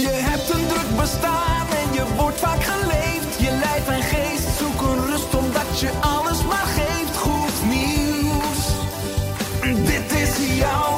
Je hebt een druk bestaan en je wordt vaak geleefd. Je lijf en geest zoeken rust omdat je alles maar geeft. Goed nieuws, dit is jouw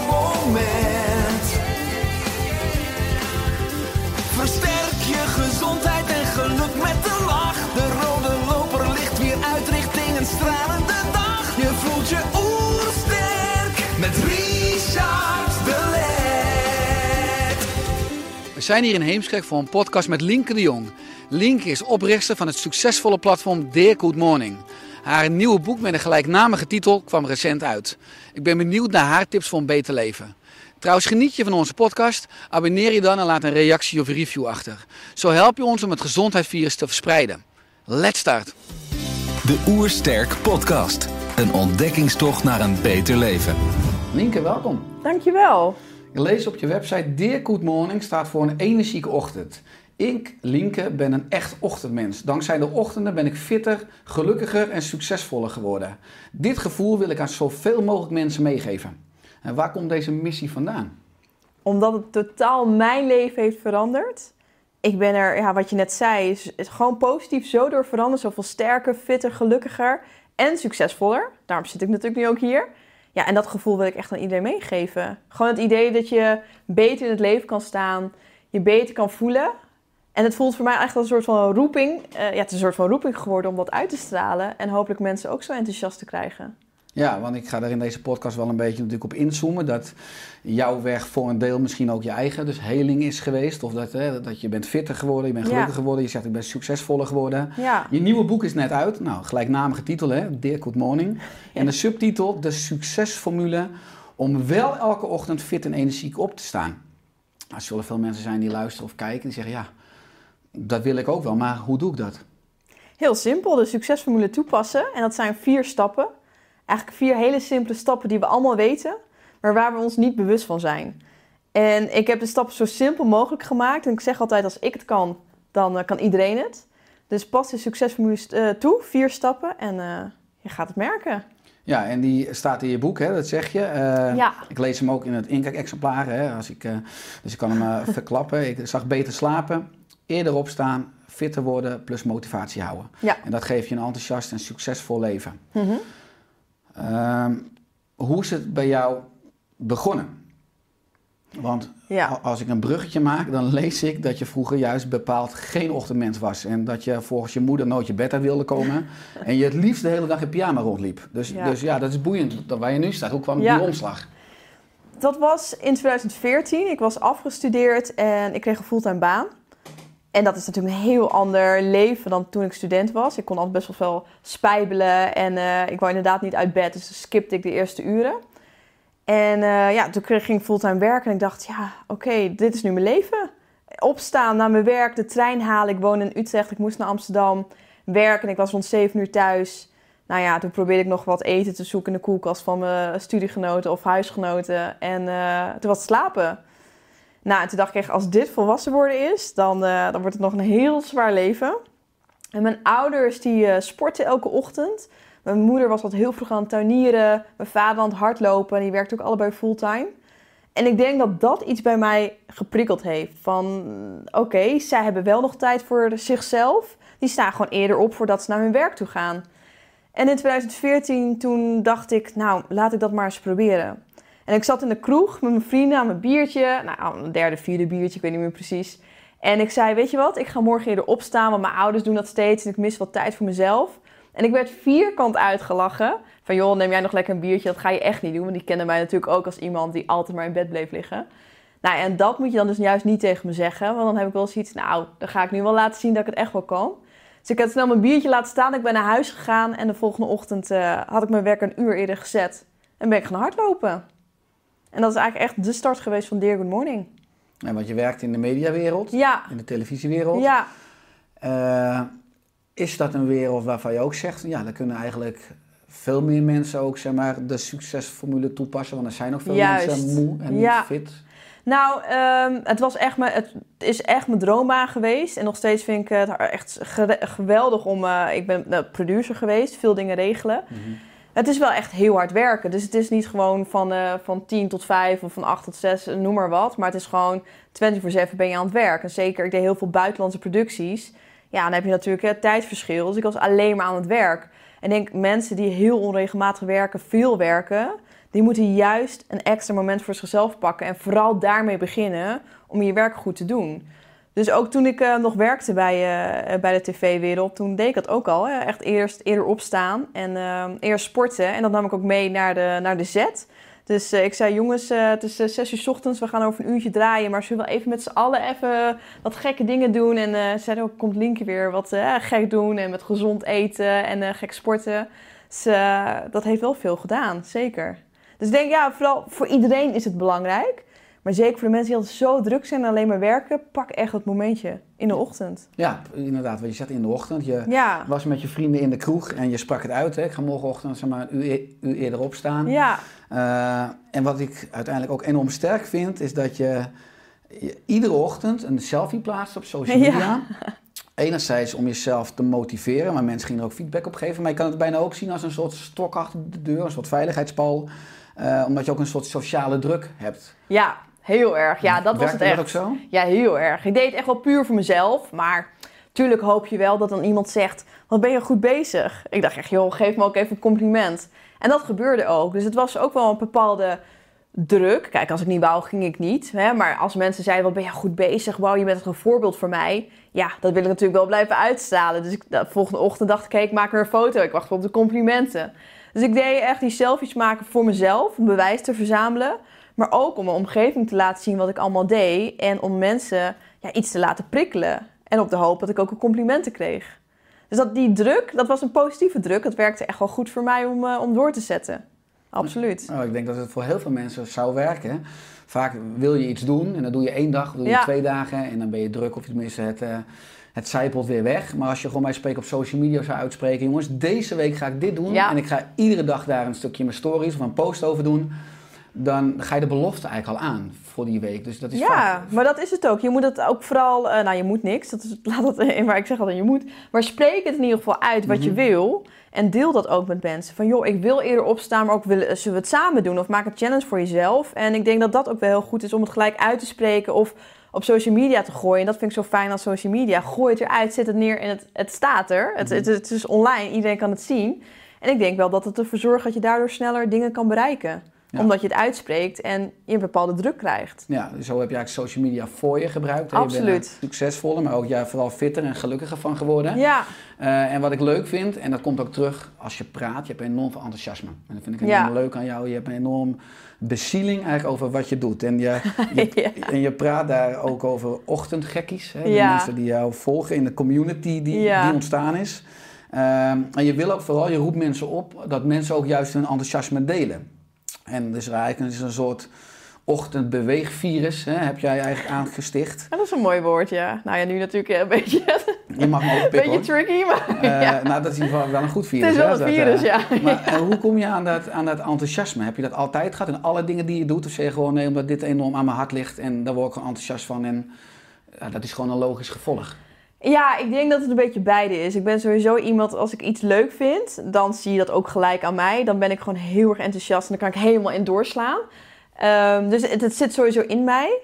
zijn hier in Heemskerk voor een podcast met Linke de Jong. Linke is oprichter van het succesvolle platform Dear Good Morning. Haar nieuwe boek met een gelijknamige titel kwam recent uit. Ik ben benieuwd naar haar tips voor een beter leven. Trouwens, geniet je van onze podcast? Abonneer je dan en laat een reactie of review achter. Zo help je ons om het gezondheidsvirus te verspreiden. Let's start! De Oersterk Podcast. Een ontdekkingstocht naar een beter leven. Linke, welkom. Dankjewel. Lees op je website Dear Good Morning staat voor een energieke ochtend. Ik, Linke, ben een echt ochtendmens. Dankzij de ochtenden ben ik fitter, gelukkiger en succesvoller geworden. Dit gevoel wil ik aan zoveel mogelijk mensen meegeven. En waar komt deze missie vandaan? Omdat het totaal mijn leven heeft veranderd. Ik ben er, ja, wat je net zei, is, is gewoon positief zo door veranderd. Zoveel sterker, fitter, gelukkiger en succesvoller. Daarom zit ik natuurlijk nu ook hier. Ja, en dat gevoel wil ik echt aan iedereen meegeven. Gewoon het idee dat je beter in het leven kan staan, je beter kan voelen. En het voelt voor mij echt als een soort van roeping. Eh, ja, het is een soort van roeping geworden om dat uit te stralen. En hopelijk mensen ook zo enthousiast te krijgen. Ja, want ik ga daar in deze podcast wel een beetje natuurlijk op inzoomen. Dat jouw weg voor een deel misschien ook je eigen dus heling is geweest. Of dat, hè, dat je bent fitter geworden, je bent Ja. gelukkiger geworden. Je zegt ik ben succesvoller geworden. Ja. Je nieuwe boek is net uit. Nou, gelijknamige titel hè, Dear Good Morning. En de subtitel De succesformule om wel elke ochtend fit en energiek op te staan. Nou, er zullen veel mensen zijn die luisteren of kijken die zeggen ja, dat wil ik ook wel. Maar hoe doe ik dat? Heel simpel, de succesformule toepassen. En dat zijn vier stappen. Eigenlijk vier hele simpele stappen die we allemaal weten, maar waar we ons niet bewust van zijn. En ik heb de stappen zo simpel mogelijk gemaakt. En ik zeg altijd, als ik het kan, dan eh, kan iedereen het. Dus pas de succesformule eh, toe, vier stappen, en eh, je gaat het merken. Ja, en die staat in je boek, hè, dat zeg je. Ja. Ik lees hem ook in het inkijk-exemplaar, hè, als ik, dus ik kan hem verklappen. Ik zag beter slapen, eerder opstaan, fitter worden, plus motivatie houden. Ja. En dat geeft je een enthousiast en succesvol leven. Mhm. Ehm, hoe is het bij jou begonnen? Want Ja. als ik een bruggetje maak, dan lees ik dat je vroeger juist bepaald geen ochtendmens was. En dat je volgens je moeder nooit je bed uit wilde komen. en je het liefst de hele dag in pyjama rondliep. Dus Ja. ja, dus, ja dat is boeiend dat waar je nu staat. Hoe kwam Ja. die omslag? Dat was in 2014. Ik was afgestudeerd en ik kreeg een fulltime baan. En dat is natuurlijk een heel ander leven dan toen ik student was. Ik kon altijd best wel veel spijbelen en eh, ik wou inderdaad niet uit bed, dus skipte ik de eerste uren. En eh, ja, toen ging ik fulltime werken en ik dacht, ja, oké, dit is nu mijn leven. Opstaan naar mijn werk, de trein halen. Ik woon in Utrecht, ik moest naar Amsterdam werken en ik was rond 7 uur thuis. Nou ja, toen probeerde ik nog wat eten te zoeken in de koelkast van mijn studiegenoten of huisgenoten. En eh, toen was het slapen. Nou, en toen dacht ik echt, als dit volwassen worden is, dan, eh, dan wordt het nog een heel zwaar leven. En mijn ouders, die eh, sporten elke ochtend. Mijn moeder was wat heel vroeg aan het tuinieren. Mijn vader aan het hardlopen. En die werkte ook allebei fulltime. En ik denk dat dat iets bij mij geprikkeld heeft. Van, oké, zij hebben wel nog tijd voor zichzelf. Die staan gewoon eerder op voordat ze naar hun werk toe gaan. En in 2014, toen dacht ik, nou, laat ik dat maar eens proberen. En ik zat in de kroeg met mijn vrienden aan mijn biertje. Nou, een derde, vierde biertje, ik weet niet meer precies. En ik zei, weet je wat, ik ga morgen eerder opstaan, want mijn ouders doen dat steeds en ik mis wat tijd voor mezelf. En ik werd vierkant uitgelachen. Van joh, neem jij nog lekker een biertje, dat ga je echt niet doen. Want die kennen mij natuurlijk ook als iemand die altijd maar in bed bleef liggen. Nou, en dat moet je dan dus juist niet tegen me zeggen. Want dan heb ik wel zoiets, nou, dan ga ik nu wel laten zien dat ik het echt wel kan. Dus ik had snel mijn biertje laten staan. Ik ben naar huis gegaan. En de volgende ochtend eh, had ik mijn werk een uur eerder gezet. En ben ik gaan hardlopen. En dat is eigenlijk echt de start geweest van Dear Good Morning. Ja, want je werkt in de mediawereld, Ja, in de televisiewereld. ja. Eh, is dat een wereld waarvan je ook zegt, ja, daar kunnen eigenlijk veel meer mensen ook zeg maar, de succesformule toepassen? Want er zijn ook veel Juist. mensen moe en Ja. niet fit. Nou, ehm, het, was echt mijn, het is echt mijn droombaan geweest. En nog steeds vind ik het echt ge- geweldig om... eh, ik ben nou, producer geweest, veel dingen regelen. Mhm. Het is wel echt heel hard werken. Dus het is niet gewoon van, eh, van 10 tot 5 of van 8 tot 6, noem maar wat. Maar het is gewoon 24-7 ben je aan het werk. En zeker, ik deed heel veel buitenlandse producties. Ja, dan heb je natuurlijk het tijdverschil. Dus ik was alleen maar aan het werk. En ik denk, mensen die heel onregelmatig werken, veel werken... die moeten juist een extra moment voor zichzelf pakken. En vooral daarmee beginnen om je werk goed te doen. Dus ook toen ik eh, nog werkte bij, eh, bij de tv-wereld, toen deed ik dat ook al. Hè? Echt eerst eerder opstaan en eh, eerst sporten. En dat nam ik ook mee naar de, naar de zet. Dus ik zei, jongens, het is zes uur 's ochtends, we gaan over een uurtje draaien. Maar zullen we even met z'n allen even wat gekke dingen doen? En ze zeiden ook, komt Linkje weer wat gek doen en met gezond eten en gek sporten. Dus dat heeft wel veel gedaan, zeker. Dus ik denk, ja, vooral voor iedereen is het belangrijk. Maar zeker voor de mensen die altijd zo druk zijn en alleen maar werken, pak echt dat momentje in de ochtend. Ja, inderdaad. Want je zat in de ochtend, je Ja, was met je vrienden in de kroeg en je sprak het uit. Hè? Ik ga morgenochtend zeg maar, een uur, e- uur eerder opstaan. ja, Eh, en wat ik uiteindelijk ook enorm sterk vind, is dat je, je iedere ochtend een selfie plaatst op social Ja. media. Enerzijds om jezelf te motiveren, maar mensen gingen er ook feedback op geven. Maar je kan het bijna ook zien als een soort stok achter de deur, een soort veiligheidspal. Eh, omdat je ook een soort sociale druk hebt. ja, heel erg. Ja, dat was het echt. dat ook zo? Ja, heel erg. Ik deed het echt wel puur voor mezelf. Maar tuurlijk hoop je wel dat dan iemand zegt: Wat ben je goed bezig? Ik dacht echt, joh, geef me ook even een compliment. En dat gebeurde ook. Dus het was ook wel een bepaalde druk. Kijk, als ik niet wou, ging ik niet. Hè? Maar als mensen zeiden: Wat ben je goed bezig? Wauw, je bent echt een voorbeeld voor mij. Ja, dat wil ik natuurlijk wel blijven uitstralen. Dus ik, de volgende ochtend dacht ik: hey, ik maak er een foto. Ik wacht op de complimenten. Dus ik deed echt die selfies maken voor mezelf, om bewijs te verzamelen. Maar ook om mijn omgeving te laten zien wat ik allemaal deed. En om mensen ja, iets te laten prikkelen. En op de hoop dat ik ook een complimenten kreeg. Dus dat, die druk, dat was een positieve druk. Dat werkte echt wel goed voor mij om, eh, om door te zetten. Absoluut. Nou, ik denk dat het voor heel veel mensen zou werken. Vaak wil je iets doen en dan doe je één dag, doe je Ja. twee dagen en dan ben je druk of tenminste het, eh het zijpelt weer weg. Maar als je gewoon bij spreken op social media zou uitspreken, jongens, deze week ga ik dit doen Ja. en ik ga iedere dag daar een stukje mijn stories of een post over doen, dan ga je de belofte eigenlijk al aan voor die week. Dus dat is Ja, vaak... maar dat is het ook. Je moet het ook vooral, eh, nou je moet niks, dat is, laat dat in, maar ik zeg altijd je moet. Maar spreek het in ieder geval uit wat je Mhm. wil. En deel dat ook met mensen. Van joh, ik wil eerder opstaan, maar ook willen, zullen we het samen doen? Of maak een challenge voor jezelf. En ik denk dat dat ook wel heel goed is om het gelijk uit te spreken of op social media te gooien. En dat vind ik zo fijn aan social media. Gooi het eruit, zet het neer en het, het staat er. Het, Mhm. het, het is online, iedereen kan het zien. En ik denk wel dat het ervoor zorgt dat je daardoor sneller dingen kan bereiken. Ja. Omdat je het uitspreekt en je een bepaalde druk krijgt. Ja, dus zo heb je eigenlijk social media voor je gebruikt. hè. Je bent Absoluut. er succesvoller, maar ook ja, vooral fitter en gelukkiger van geworden. Ja, Eh, en wat ik leuk vind, en dat komt ook terug als je praat, je hebt enorm veel enthousiasme. En dat vind ik Ja. enorm leuk aan jou. Je hebt een enorm bezieling eigenlijk over wat je doet. En je, je, Ja. en je praat daar ook over ochtendgekkies. Hè? De Ja. mensen die jou volgen in de community die, Ja. die ontstaan is. Ehm, en je wil ook vooral, je roept mensen op dat mensen ook juist hun enthousiasme delen. En dus eigenlijk is een soort ochtendbeweegvirus, hè, heb jij eigenlijk aangesticht. Ja, dat is een mooi woord, ja. Nou ja, nu natuurlijk een beetje, Je mag me ook een pikken beetje tricky, maar Eh, ja. Nou, dat is in ieder geval wel een goed virus. het is wel hè, een dat, eh, virus, ja. Maar eh, hoe kom je aan dat, aan dat enthousiasme? Heb je dat altijd gehad in alle dingen die je doet? Of zeg je gewoon nee, omdat dit enorm aan mijn hart ligt en daar word ik gewoon enthousiast van en dat is gewoon een logisch gevolg? Ja, ik denk dat het een beetje beide is. Ik ben sowieso iemand, als ik iets leuk vind, dan zie je dat ook gelijk aan mij. Dan ben ik gewoon heel erg enthousiast en dan kan ik helemaal in doorslaan. Ehm, dus het, zit sowieso in mij.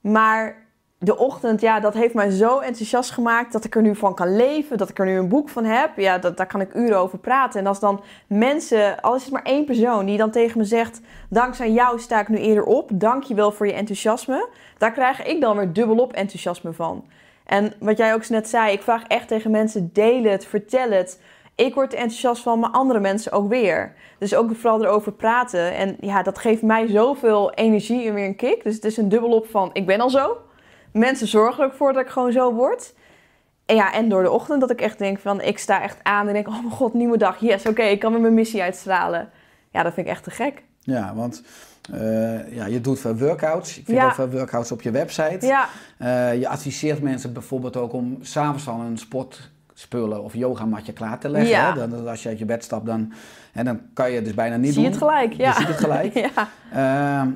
Maar de ochtend, ja, dat heeft mij zo enthousiast gemaakt dat ik er nu van kan leven. Dat ik er nu een boek van heb. Ja, dat, daar kan ik uren over praten. En als dan mensen, al is het maar één persoon, die dan tegen me zegt... Dankzij jou sta ik nu eerder op. Dank je wel voor je enthousiasme. Daar krijg ik dan weer dubbelop enthousiasme van. En wat jij ook net zei, ik vraag echt tegen mensen: deel het, vertel het. Ik word er enthousiast van, maar andere mensen ook weer. Dus ook vooral erover praten. En ja, dat geeft mij zoveel energie en weer een kick. Dus het is een dubbelop van: ik ben al zo. Mensen zorgen ervoor dat ik gewoon zo word. En ja, en door de ochtend dat ik echt denk van: ik sta echt aan en denk: oh mijn god, nieuwe dag. Yes, oké, ik kan weer mijn missie uitstralen. Ja, dat vind ik echt te gek. Ja, want Eh, ja, je doet veel workouts. Ik vind Ja. ook veel workouts op je website. Ja, Eh, je adviseert mensen bijvoorbeeld ook om s'avonds al een sportspullen of yogamatje klaar te leggen. Ja. Hè? Dan, als je uit je bed stapt, dan, hè, dan kan je het dus bijna niet zie je doen. het gelijk. Ja. Je ziet het gelijk. ja. Ehm,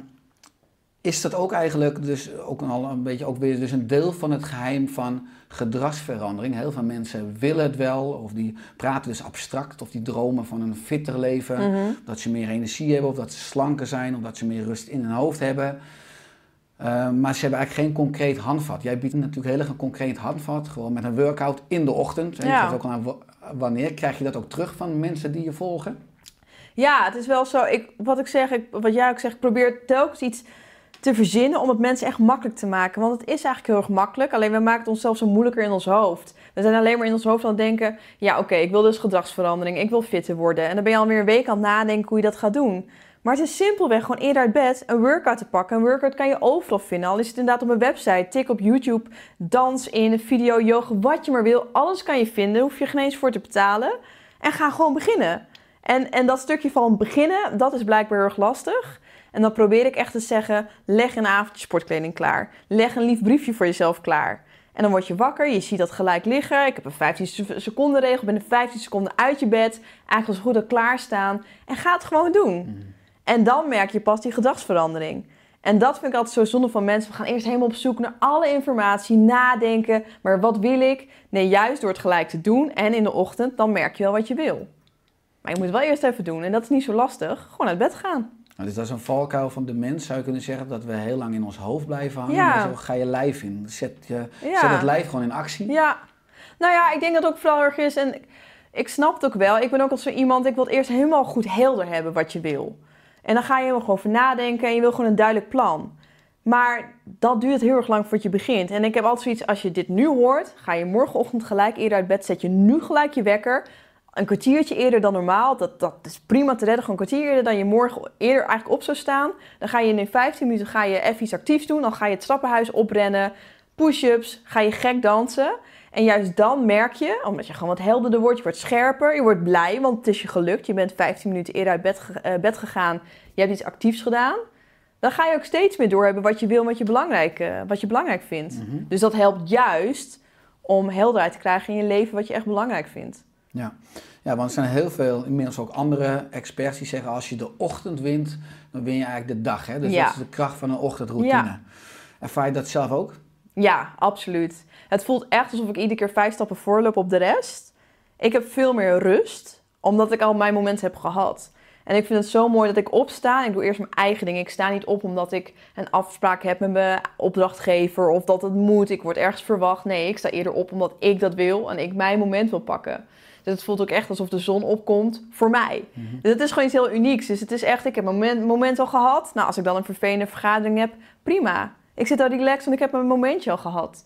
is dat ook eigenlijk dus ook al een beetje ook weer dus een deel van het geheim van gedragsverandering? Heel veel mensen willen het wel, of die praten dus abstract, of die dromen van een fitter leven, Mhm. dat ze meer energie hebben, of dat ze slanker zijn, of dat ze meer rust in hun hoofd hebben. Ehm, maar ze hebben eigenlijk geen concreet handvat. Jij biedt natuurlijk heel erg een concreet handvat, gewoon met een workout in de ochtend. En je geeft ook al aan wa- wanneer. Krijg je dat ook terug van mensen die je volgen? Ja, het is wel zo. Ik, wat ik zeg, ik, wat jij ook zegt, ik probeer telkens iets te verzinnen om het mensen echt makkelijk te maken. Want het is eigenlijk heel erg makkelijk. Alleen we maken het onszelf zo moeilijker in ons hoofd. We zijn alleen maar in ons hoofd aan het denken: ja, oké, ik wil dus gedragsverandering, ik wil fitter worden. En dan ben je alweer een week aan het nadenken hoe je dat gaat doen. Maar het is simpelweg gewoon eerder uit bed een workout te pakken. Een workout kan je overal vinden. Al is het inderdaad op een website, tik op YouTube, dans in, video, yoga, wat je maar wil. Alles kan je vinden, hoef je geen eens voor te betalen. En ga gewoon beginnen. En, en dat stukje van beginnen, dat is blijkbaar heel erg lastig. En dan probeer ik echt te zeggen, leg een avondje sportkleding klaar. Leg een lief briefje voor jezelf klaar. En dan word je wakker, je ziet dat gelijk liggen. Ik heb een 15 se- seconden regel, ben in 15 seconden uit je bed. Eigenlijk als goed klaarstaan. En ga het gewoon doen. En dan merk je pas die gedragsverandering. En dat vind ik altijd zo zonde van mensen. We gaan eerst helemaal op zoek naar alle informatie, nadenken. Maar wat wil ik? Nee, juist door het gelijk te doen en in de ochtend, dan merk je wel wat je wil. Maar je moet het wel eerst even doen. En dat is niet zo lastig. Gewoon uit bed gaan. Nou, dus dat is een valkuil van de mens, zou je kunnen zeggen, dat we heel lang in ons hoofd blijven hangen. Ja. Maar zo ga je lijf in. Zet, je, Ja. zet het lijf gewoon in actie. Ja. Nou ja, ik denk dat het ook vooral erg is. En ik- ik snap het ook wel. Ik ben ook als zo iemand, ik wil het eerst helemaal goed helder hebben wat je wil. En dan ga je helemaal gewoon over nadenken en je wil gewoon een duidelijk plan. Maar dat duurt heel erg lang voordat je begint. En ik heb altijd zoiets, als je dit nu hoort, ga je morgenochtend gelijk eerder uit bed, zet je nu gelijk je wekker. Een kwartiertje eerder dan normaal, dat, dat is prima te redden. Gewoon een kwartier eerder dan je morgen eerder eigenlijk op zou staan. Dan ga je in 15 minuten ga je even iets actiefs doen. Dan ga je het trappenhuis oprennen, push-ups, ga je gek dansen. En juist dan merk je, omdat je gewoon wat helderder wordt, je wordt scherper, je wordt blij, want het is je gelukt. Je bent 15 minuten eerder uit bed, eh, bed gegaan, je hebt iets actiefs gedaan. Dan ga je ook steeds meer doorhebben wat je wil en wat je belangrijk, eh, wat je belangrijk vindt. Mhm. Dus dat helpt juist om helderheid te krijgen in je leven wat je echt belangrijk vindt. Ja. ja, want er zijn heel veel, inmiddels ook andere experts die zeggen als je de ochtend wint, dan win je eigenlijk de dag. Hè? Dus Ja. dat is de kracht van een ochtendroutine. Ja. Ervaar je dat zelf ook? Ja, absoluut. Het voelt echt alsof ik iedere keer vijf stappen voorloop op de rest. Ik heb veel meer rust, omdat ik al mijn moment heb gehad. En ik vind het zo mooi dat ik opsta. Ik doe eerst mijn eigen dingen. Ik sta niet op omdat ik een afspraak heb met mijn opdrachtgever of dat het moet. Ik word ergens verwacht. Nee, ik sta eerder op omdat ik dat wil en ik mijn moment wil pakken. Dus het voelt ook echt alsof de zon opkomt voor mij. Dus het is gewoon iets heel unieks. Dus het is echt, ik heb mijn moment, moment al gehad. Nou, als ik dan een vervelende vergadering heb, prima. Ik zit al relaxed, want ik heb mijn momentje al gehad.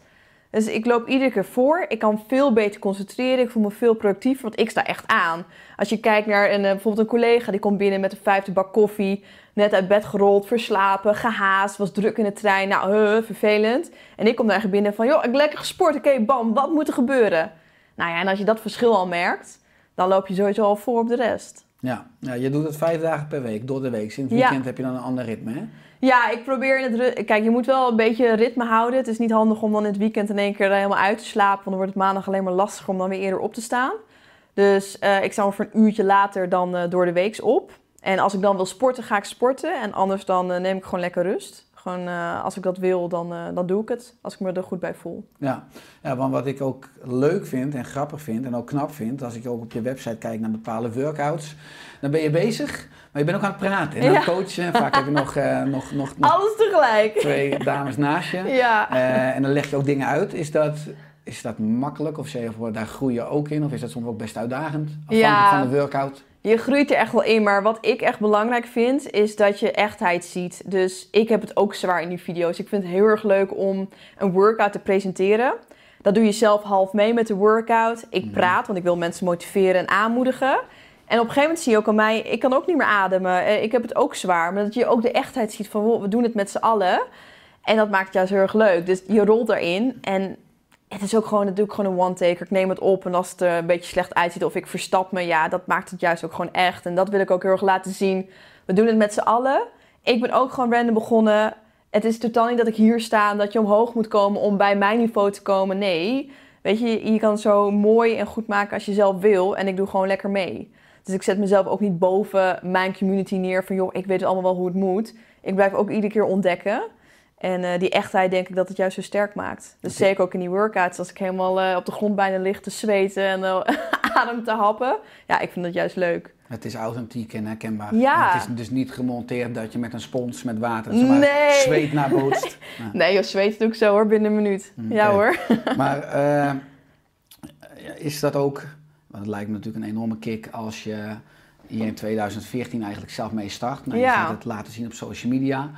Dus ik loop iedere keer voor. Ik kan veel beter concentreren. Ik voel me veel productiever, want ik sta echt aan. Als je kijkt naar een, eh, bijvoorbeeld een collega die komt binnen met een vijfde bak koffie. Net uit bed gerold, verslapen, gehaast, was druk in de trein. Nou, huh, vervelend. En ik kom daar binnen van, joh, ik heb lekker gesport. Oké, bam, wat moet er gebeuren? Nou ja, en als je dat verschil al merkt, dan loop je sowieso al voor op de rest. Ja. ja, je doet het vijf dagen per week, door de week. Sinds het Ja. weekend heb je dan een ander ritme, hè? Ja, ik probeer in het... Kijk, je moet wel een beetje ritme houden. Het is niet handig om dan in het weekend in één keer helemaal uit te slapen. Want dan wordt het maandag alleen maar lastiger om dan weer eerder op te staan. Dus eh, ik sta ongeveer een uurtje later dan eh, door de weeks op. En als ik dan wil sporten, ga ik sporten. En anders dan eh, neem ik gewoon lekker rust. Gewoon eh, als ik dat wil, dan, eh, dan doe ik het. Als ik me er goed bij voel. Ja. ja, want wat ik ook leuk vind en grappig vind en ook knap vind, als ik ook op je website kijk naar bepaalde workouts, dan ben je bezig, maar je bent ook aan het praten en aan het Ja. coachen. Vaak heb je nog, eh, nog, nog, nog Alles tegelijk. twee dames naast je. Ja. En dan leg je ook dingen uit. Is dat, is dat makkelijk? Of zeg je, daar groei je ook in? Of is dat soms ook best uitdagend? Afhankelijk Ja. van de workout? Je groeit er echt wel in, maar wat ik echt belangrijk vind, is dat je echtheid ziet. Dus ik heb het ook zwaar in die video's. Ik vind het heel erg leuk om een workout te presenteren. Dat doe je zelf half mee met de workout. Ik praat, want ik wil mensen motiveren en aanmoedigen. En op een gegeven moment zie je ook aan mij, ik kan ook niet meer ademen. Eh, Ik heb het ook zwaar. Maar dat je ook de echtheid ziet van, we doen het met z'n allen. En dat maakt het juist heel erg leuk. Dus je rolt erin en het is ook gewoon, dat doe ik gewoon een one-taker. Ik neem het op en als het er een beetje slecht uitziet of ik verstap me, ja, dat maakt het juist ook gewoon echt. En dat wil ik ook heel erg laten zien. We doen het met z'n allen. Ik ben ook gewoon random begonnen. Het is totaal niet dat ik hier sta en dat je omhoog moet komen om bij mijn niveau te komen. Nee, weet je, je kan het zo mooi en goed maken als je zelf wil. En ik doe gewoon lekker mee. Dus ik zet mezelf ook niet boven mijn community neer van... joh, ik weet allemaal wel hoe het moet. Ik blijf ook iedere keer ontdekken. En eh, die echtheid denk ik dat het juist zo sterk maakt. Dus Oké. zeker ook in die workouts, als ik helemaal eh, op de grond bijna lig te zweten en eh, adem te happen. Ja, ik vind dat juist leuk. Het is authentiek en herkenbaar. Ja. En het is dus niet gemonteerd dat je met een spons met water zeg maar, Nee. zweet nabootst. Ja. Nee, joh, zweet doe ik zo hoor, binnen een minuut. Ja Oké. hoor. Maar is dat ook, want het lijkt me natuurlijk een enorme kick als je hier in 2014 eigenlijk zelf mee start. Nou, je Ja. gaat het laten zien op social media.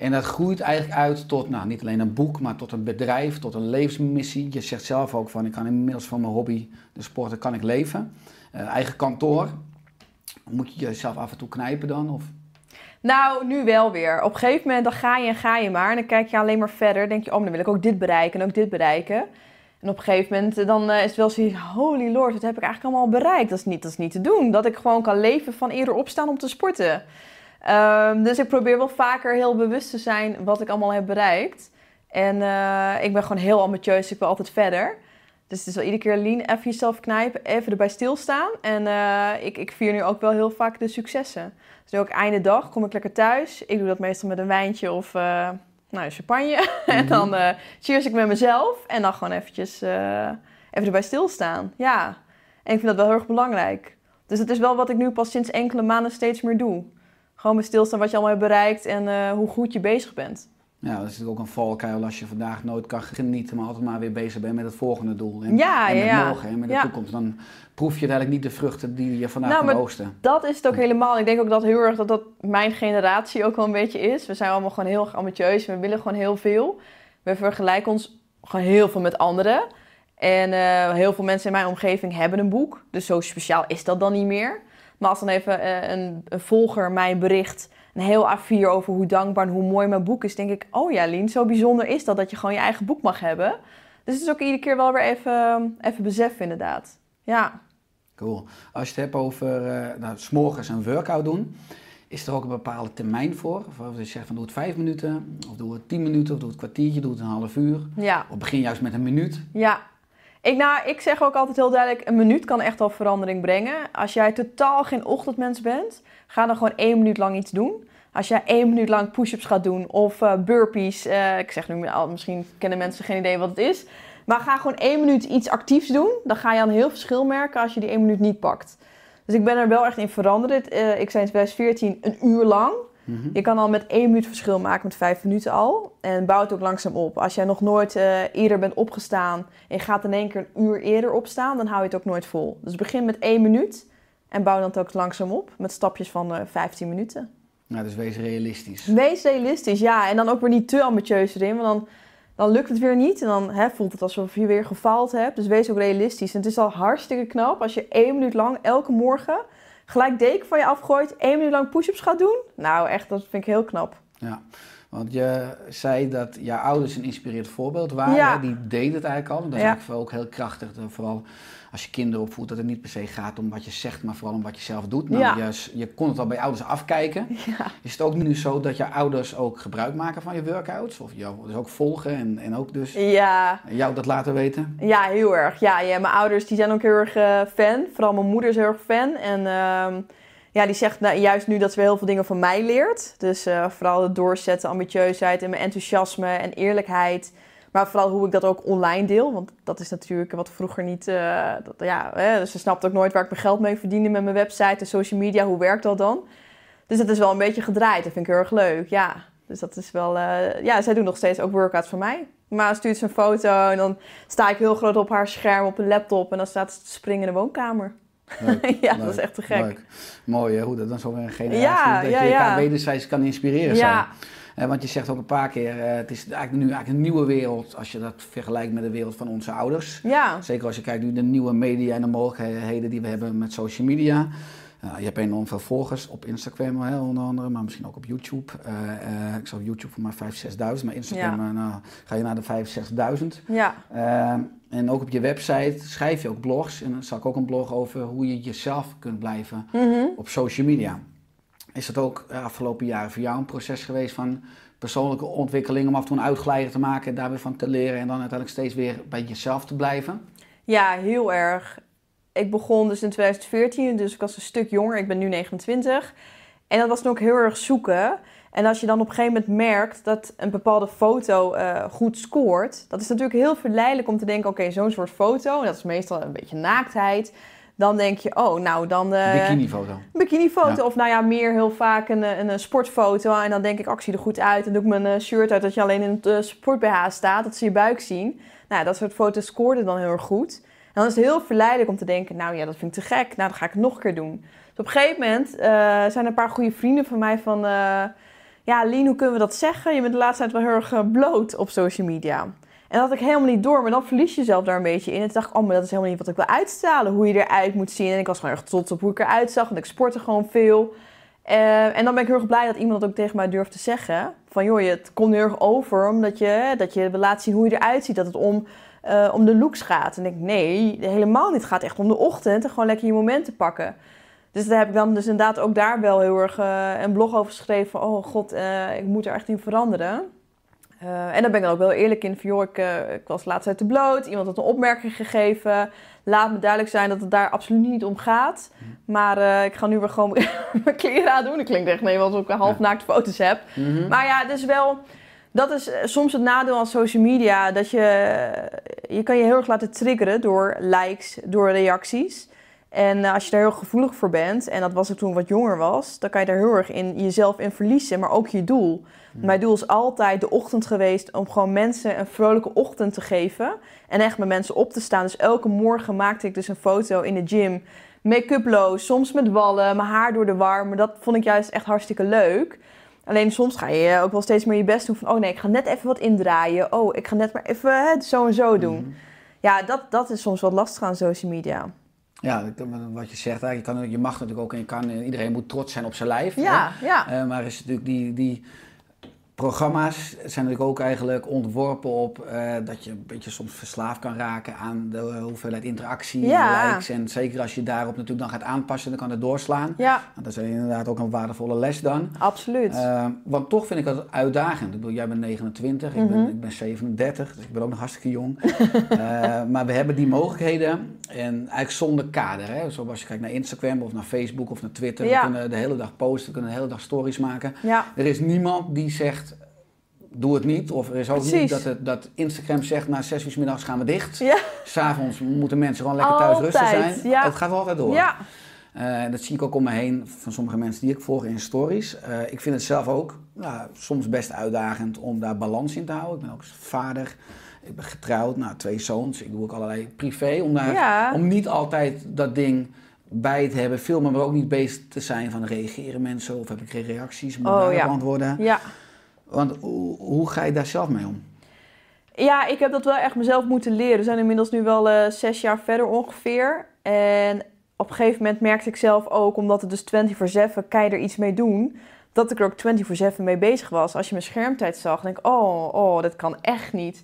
En dat groeit eigenlijk uit tot, nou niet alleen een boek, maar tot een bedrijf, tot een levensmissie. Je zegt zelf ook van, ik kan inmiddels van mijn hobby, de sporten, kan ik leven. Eh, eigen kantoor. Moet je jezelf af en toe knijpen dan? Of? Nou, nu wel weer. Op een gegeven moment dan ga je en ga je maar. En dan kijk je alleen maar verder. denk je, oh, dan wil ik ook dit bereiken en ook dit bereiken. En op een gegeven moment eh, dan eh, is het wel zoiets, holy lord, wat heb ik eigenlijk allemaal bereikt? Dat is, niet, dat is niet te doen. Dat ik gewoon kan leven van eerder opstaan om te sporten. Ehm, dus ik probeer wel vaker heel bewust te zijn wat ik allemaal heb bereikt. En eh, ik ben gewoon heel ambitieus, ik wil altijd verder. Dus het is wel iedere keer lean, even jezelf knijpen, even erbij stilstaan. En eh, ik, ik vier nu ook wel heel vaak de successen. Dus ook einde dag kom ik lekker thuis. Ik doe dat meestal met een wijntje of uh, nou, champagne. en dan uh, cheers ik met mezelf. En dan gewoon eventjes even erbij stilstaan. Ja, en ik vind dat wel heel erg belangrijk. Dus dat is wel wat ik nu pas sinds enkele maanden steeds meer doe. Gewoon bij stilstaan wat je allemaal hebt bereikt en uh, hoe goed je bezig bent. Ja, dat is natuurlijk ook een valkuil als je vandaag nooit kan genieten, maar altijd maar weer bezig bent met het volgende doel. En, ja, en met ja, morgen en met de ja. toekomst. Dan proef je eigenlijk niet de vruchten die je vandaag nou, kan oogsten. Dat is het ook helemaal. Ik denk ook dat heel erg dat dat mijn generatie ook wel een beetje is. We zijn allemaal gewoon heel erg ambitieus. We willen gewoon heel veel. We vergelijken ons gewoon heel veel met anderen. En uh, heel veel mensen in mijn omgeving hebben een boek. Dus zo speciaal is dat dan niet meer. Maar als dan even uh, een, een volger mij bericht een heel A4 over hoe dankbaar en hoe mooi mijn boek is, denk ik, oh ja, Lien, zo bijzonder is dat dat je gewoon je eigen boek mag hebben. Dus het is ook iedere keer wel weer even, even beseffen, inderdaad. Ja. Cool. Als je het hebt over uh, nou, s'morgens een workout doen, is er ook een bepaalde termijn voor? Of je zegt van doe het vijf minuten, of doe het tien minuten, of doe het kwartiertje, doe het een half uur. Ja. Of begin juist met een minuut. Ja. Ik, nou, ik zeg ook altijd heel duidelijk, een minuut kan echt al verandering brengen. Als jij totaal geen ochtendmens bent, ga dan gewoon één minuut lang iets doen. Als jij één minuut lang push-ups gaat doen of uh, burpees. Uh, ik zeg nu al, misschien kennen mensen geen idee wat het is. Maar ga gewoon één minuut iets actiefs doen. Dan ga je een heel verschil merken als je die één minuut niet pakt. Dus ik ben er wel echt in veranderd. Uh, ik zei in 2014 een uur lang. Mm -hmm. Je kan al met één minuut verschil maken met vijf minuten al. En bouw het ook langzaam op. Als jij nog nooit eerder bent opgestaan en je gaat in één keer een uur eerder opstaan, dan hou je het ook nooit vol. Dus begin met één minuut en bouw dan ook langzaam op met stapjes van 15 minuten. Nou, dus wees realistisch. Wees realistisch, ja. En dan ook weer niet te ambitieus erin, want dan, dan lukt het weer niet. En dan hè, voelt het alsof je weer gefaald hebt. Dus wees ook realistisch. En het is al hartstikke knap als je één minuut lang elke morgen gelijk deken van je afgooit, één minuut lang push-ups gaat doen. Nou, echt, dat vind ik heel knap. Ja, want je zei dat jouw ouders een inspirerend voorbeeld waren. Ja. Die deden het eigenlijk al. Dat is Ja. ook heel krachtig. Vooral als je kinderen opvoedt, dat het niet per se gaat om wat je zegt, maar vooral om wat je zelf doet. Nou, Ja. je, je kon het al bij je ouders afkijken. Ja. Is het ook nu zo dat je ouders ook gebruik maken van je workouts? Of jou dus ook volgen en, en ook dus Ja, jou dat laten weten? ja, heel erg. Ja, ja, mijn ouders die zijn ook heel erg eh, fan. Vooral mijn moeder is heel erg fan. En ehm, ja, die zegt nou, juist nu dat ze heel veel dingen van mij leert. Dus eh, vooral het doorzetten, ambitieusheid en mijn enthousiasme en eerlijkheid. Maar vooral hoe ik dat ook online deel. Want dat is natuurlijk wat vroeger niet... dat, ja, hè, dus ze snapt ook nooit waar ik mijn geld mee verdiende met mijn website en social media. Hoe werkt dat dan? Dus dat is wel een beetje gedraaid. Dat vind ik heel erg leuk, ja. Dus dat is wel... eh, ja, zij doen nog steeds ook workouts voor mij. Maar stuurt ze een foto en dan sta ik heel groot op haar scherm op een laptop. En dan staat ze te springen in de woonkamer. Leuk, ja, leuk, dat is echt te gek. Leuk. Mooi hè, hoe dat dan zo weer een generatie Ja, dat ja, je elkaar ja. wederzijds kan inspireren. Ja. Zo. Want je zegt ook een paar keer, eh, het is eigenlijk nu eigenlijk een nieuwe wereld als je dat vergelijkt met de wereld van onze ouders. Ja, Zeker als je kijkt nu de nieuwe media en de mogelijkheden die we hebben met social media. Uh, je hebt enorm veel volgers op Instagram hè, onder andere, maar misschien ook op YouTube. Uh, uh, ik zag YouTube voor maar 5.000, 6.000, maar Instagram Ja. nou, ga je naar de 5.000, 6.000. ja, en ook op je website schrijf je ook blogs. En dan zag ik ook een blog over hoe je jezelf kunt blijven Mhm. op social media. Is dat ook eh, afgelopen jaren voor jou een proces geweest van persoonlijke ontwikkeling om af en toe een uitglijder te maken en daar weer van te leren en dan uiteindelijk steeds weer bij jezelf te blijven? Ja, heel erg. Ik begon dus in 2014, dus ik was een stuk jonger. Ik ben nu 29. En dat was ook heel erg zoeken. En als je dan op een gegeven moment merkt dat een bepaalde foto eh, goed scoort, dat is natuurlijk heel verleidelijk om te denken: oké, zo'n soort foto, en dat is meestal een beetje naaktheid. Dan denk je, oh, nou dan. eh, Bikinifoto. een bikinifoto. Ja. Of nou ja, meer heel vaak een, een, een sportfoto. En dan denk ik, oh, ik zie er goed uit. En doe ik mijn eh, shirt uit dat je alleen in het uh, sport-BH staat. Dat ze je buik zien. Nou, ja, dat soort foto's scoorden dan heel erg goed. En dan is het heel verleidelijk om te denken, nou ja, dat vind ik te gek. Nou, dan ga ik het nog een keer doen. Dus op een gegeven moment eh, zijn er een paar goede vrienden van mij van... eh, ja, Lien, hoe kunnen we dat zeggen? Je bent de laatste tijd wel heel erg eh, bloot op social media. En dat had ik helemaal niet door, maar dan verlies je jezelf daar een beetje in. En toen dacht ik, oh, maar dat is helemaal niet wat ik wil uitstralen. Hoe je eruit moet zien. En ik was gewoon erg trots op hoe ik eruit zag, want ik sportte gewoon veel. Eh, en dan ben ik heel erg blij dat iemand ook tegen mij durft te zeggen. Van, joh, het komt heel erg over omdat je, dat je laten zien hoe je eruit ziet. Dat het om, eh, om de looks gaat. En ik nee, helemaal niet. Het gaat echt om de ochtend en gewoon lekker je momenten pakken. Dus daar heb ik dan dus inderdaad ook daar wel heel erg eh, een blog over geschreven. Van, oh god, ik moet er echt in veranderen. Uh, en daar ben ik dan ook wel eerlijk in. Van, joh, ik, uh, ik was laatst uit de bloot. Iemand had een opmerking gegeven. Laat me duidelijk zijn dat het daar absoluut niet om gaat. Maar uh, ik ga nu weer gewoon mijn kleren aan doen. Ik klinkt echt nee, alsof ik half naakt foto's heb. Mhm. Hm? Maar ja, dus wel... Dat is soms het nadeel aan social media. Dat je... Je kan je heel erg laten triggeren door likes, door reacties. En als je daar heel gevoelig voor bent, en dat was ik toen wat jonger was, dan kan je daar heel erg in jezelf in verliezen, maar ook je doel. Mijn doel is altijd de ochtend geweest om gewoon mensen een vrolijke ochtend te geven. En echt met mensen op te staan. Dus elke morgen maakte ik dus een foto in de gym. Make-uploos, soms met wallen, mijn haar door de war. Maar dat vond ik juist echt hartstikke leuk. Alleen soms ga je ook wel steeds meer je best doen van... oh nee, ik ga net even wat indraaien. Oh, ik ga net maar even hè, zo en zo doen. Mhm. Ja, dat, dat is soms wat lastig aan social media. Ja, wat je zegt, je, kan, je mag natuurlijk ook en je kan, iedereen moet trots zijn op zijn lijf. Ja, hè? ja. Uh, maar is natuurlijk die, die programma's zijn natuurlijk ook eigenlijk ontworpen op uh, dat je een beetje soms verslaafd kan raken aan de hoeveelheid interactie, Ja. likes. En zeker als je daarop natuurlijk dan gaat aanpassen, dan kan het doorslaan. Ja, Want dat is inderdaad ook een waardevolle les dan. absoluut. Uh, want toch vind ik dat uitdagend. Ik bedoel, jij bent 29, ik, ben, Mhm. ik ben 37, dus ik ben ook nog hartstikke jong. uh, maar we hebben die mogelijkheden en eigenlijk zonder kader. Hè? Zoals als je kijkt naar Instagram of naar Facebook of naar Twitter. Ja. We kunnen de hele dag posten, we kunnen de hele dag stories maken. ja, Er is niemand die zegt, doe het niet. Of er is ook niet dat, het, dat Instagram zegt, na zes uur middags gaan we dicht. ja, S'avonds moeten mensen gewoon lekker thuis rustig Altijd, zijn. ja. Het gaat wel altijd door. ja. Uh, dat zie ik ook om me heen van sommige mensen die ik volg in stories. Uh, ik vind het zelf ook nou, soms best uitdagend om daar balans in te houden. Ik ben ook vader, ik ben getrouwd, nou, twee zoons. Ik doe ook allerlei privé om, daar, Ja. om niet altijd dat ding bij te hebben. Filmen, maar ook niet bezig te zijn van reageren mensen of heb ik geen reacties, moet ik Oh, ja. antwoorden. ja. Want hoe, ga je daar zelf mee om? Ja, ik heb dat wel echt mezelf moeten leren. We zijn inmiddels nu wel eh, zes jaar verder ongeveer. En op een gegeven moment merkte ik zelf ook, omdat het dus 24-7, kan je er iets mee doen, dat ik er ook 24-7 mee bezig was. Als je mijn schermtijd zag, denk ik, oh, oh, dat kan echt niet.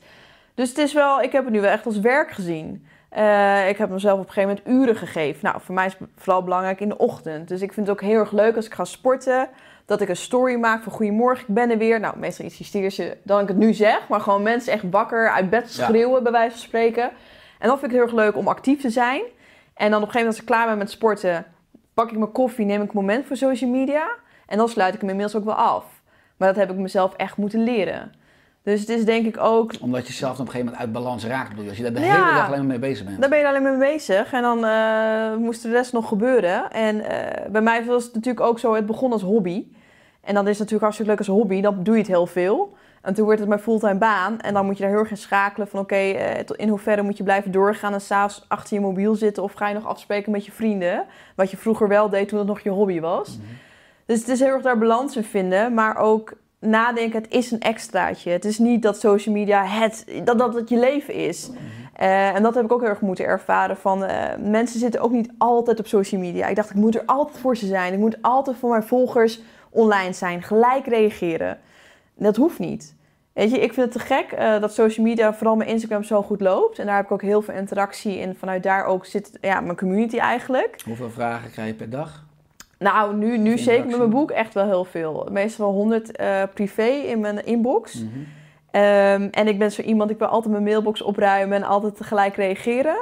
Dus het is wel, ik heb het nu wel echt als werk gezien. Eh, ik heb mezelf op een gegeven moment uren gegeven. Nou, voor mij is het vooral belangrijk in de ochtend. Dus ik vind het ook heel erg leuk als ik ga sporten. Dat ik een story maak van goedemorgen, ik ben er weer. Nou, meestal insisteer ze dan ik het nu zeg. Maar gewoon mensen echt wakker uit bed Ja. schreeuwen, bij wijze van spreken. En dan vind ik het heel erg leuk om actief te zijn. En dan op een gegeven moment als ik klaar ben met sporten... pak ik mijn koffie, neem ik een moment voor social media. En dan sluit ik hem inmiddels ook wel af. Maar dat heb ik mezelf echt moeten leren. Dus het is denk ik ook Omdat je zelf op een gegeven moment uit balans raakt. Bedoel je, als je daar de Ja. hele dag alleen maar mee bezig bent. Daar ben je alleen mee bezig. En dan eh, moest de rest nog gebeuren. En eh, bij mij was het natuurlijk ook zo, het begon als hobby. En dan is het natuurlijk hartstikke leuk als hobby. Dan doe je het heel veel. En toen werd het mijn fulltime baan. En dan moet je daar heel erg in schakelen van... oké, eh, in hoeverre moet je blijven doorgaan... en s'avonds achter je mobiel zitten... of ga je nog afspreken met je vrienden? Wat je vroeger wel deed toen het nog je hobby was. Dus het is heel erg daar balans in vinden. Maar ook nadenken, het is een extraatje. Het is niet dat social media het, dat, dat het je leven is. Eh, en dat heb ik ook heel erg moeten ervaren. Van, eh, mensen zitten ook niet altijd op social media. Ik dacht, ik moet er altijd voor ze zijn. Ik moet altijd voor mijn volgers online zijn. Gelijk reageren. Dat hoeft niet. Weet je, ik vind het te gek eh, dat social media, vooral mijn Instagram, zo goed loopt. En daar heb ik ook heel veel interactie in. Vanuit daar ook zit ja, mijn community eigenlijk. Hoeveel vragen krijg je per dag? Nou, nu, nu zeker met mijn boek echt wel heel veel. Meestal wel 100 eh, privé in mijn inbox. Mhm. Ehm, en ik ben zo iemand, ik wil altijd mijn mailbox opruimen en altijd tegelijk reageren.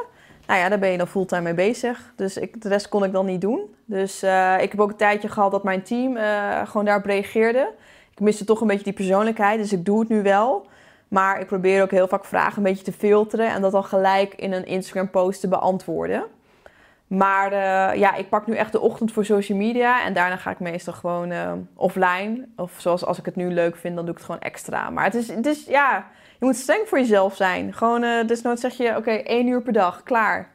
Nou ja, daar ben je dan fulltime mee bezig. Dus ik, de rest kon ik dan niet doen. Dus eh, ik heb ook een tijdje gehad dat mijn team eh, gewoon daarop reageerde. Ik miste toch een beetje die persoonlijkheid, dus ik doe het nu wel. Maar ik probeer ook heel vaak vragen een beetje te filteren en dat dan gelijk in een Instagram post te beantwoorden. Maar eh, ja, ik pak nu echt de ochtend voor social media en daarna ga ik meestal gewoon eh, offline. Of zoals als ik het nu leuk vind, dan doe ik het gewoon extra. Maar het is, het is ja, je moet streng voor jezelf zijn. Gewoon, eh desnoods zeg je, oké, één uur per dag, klaar.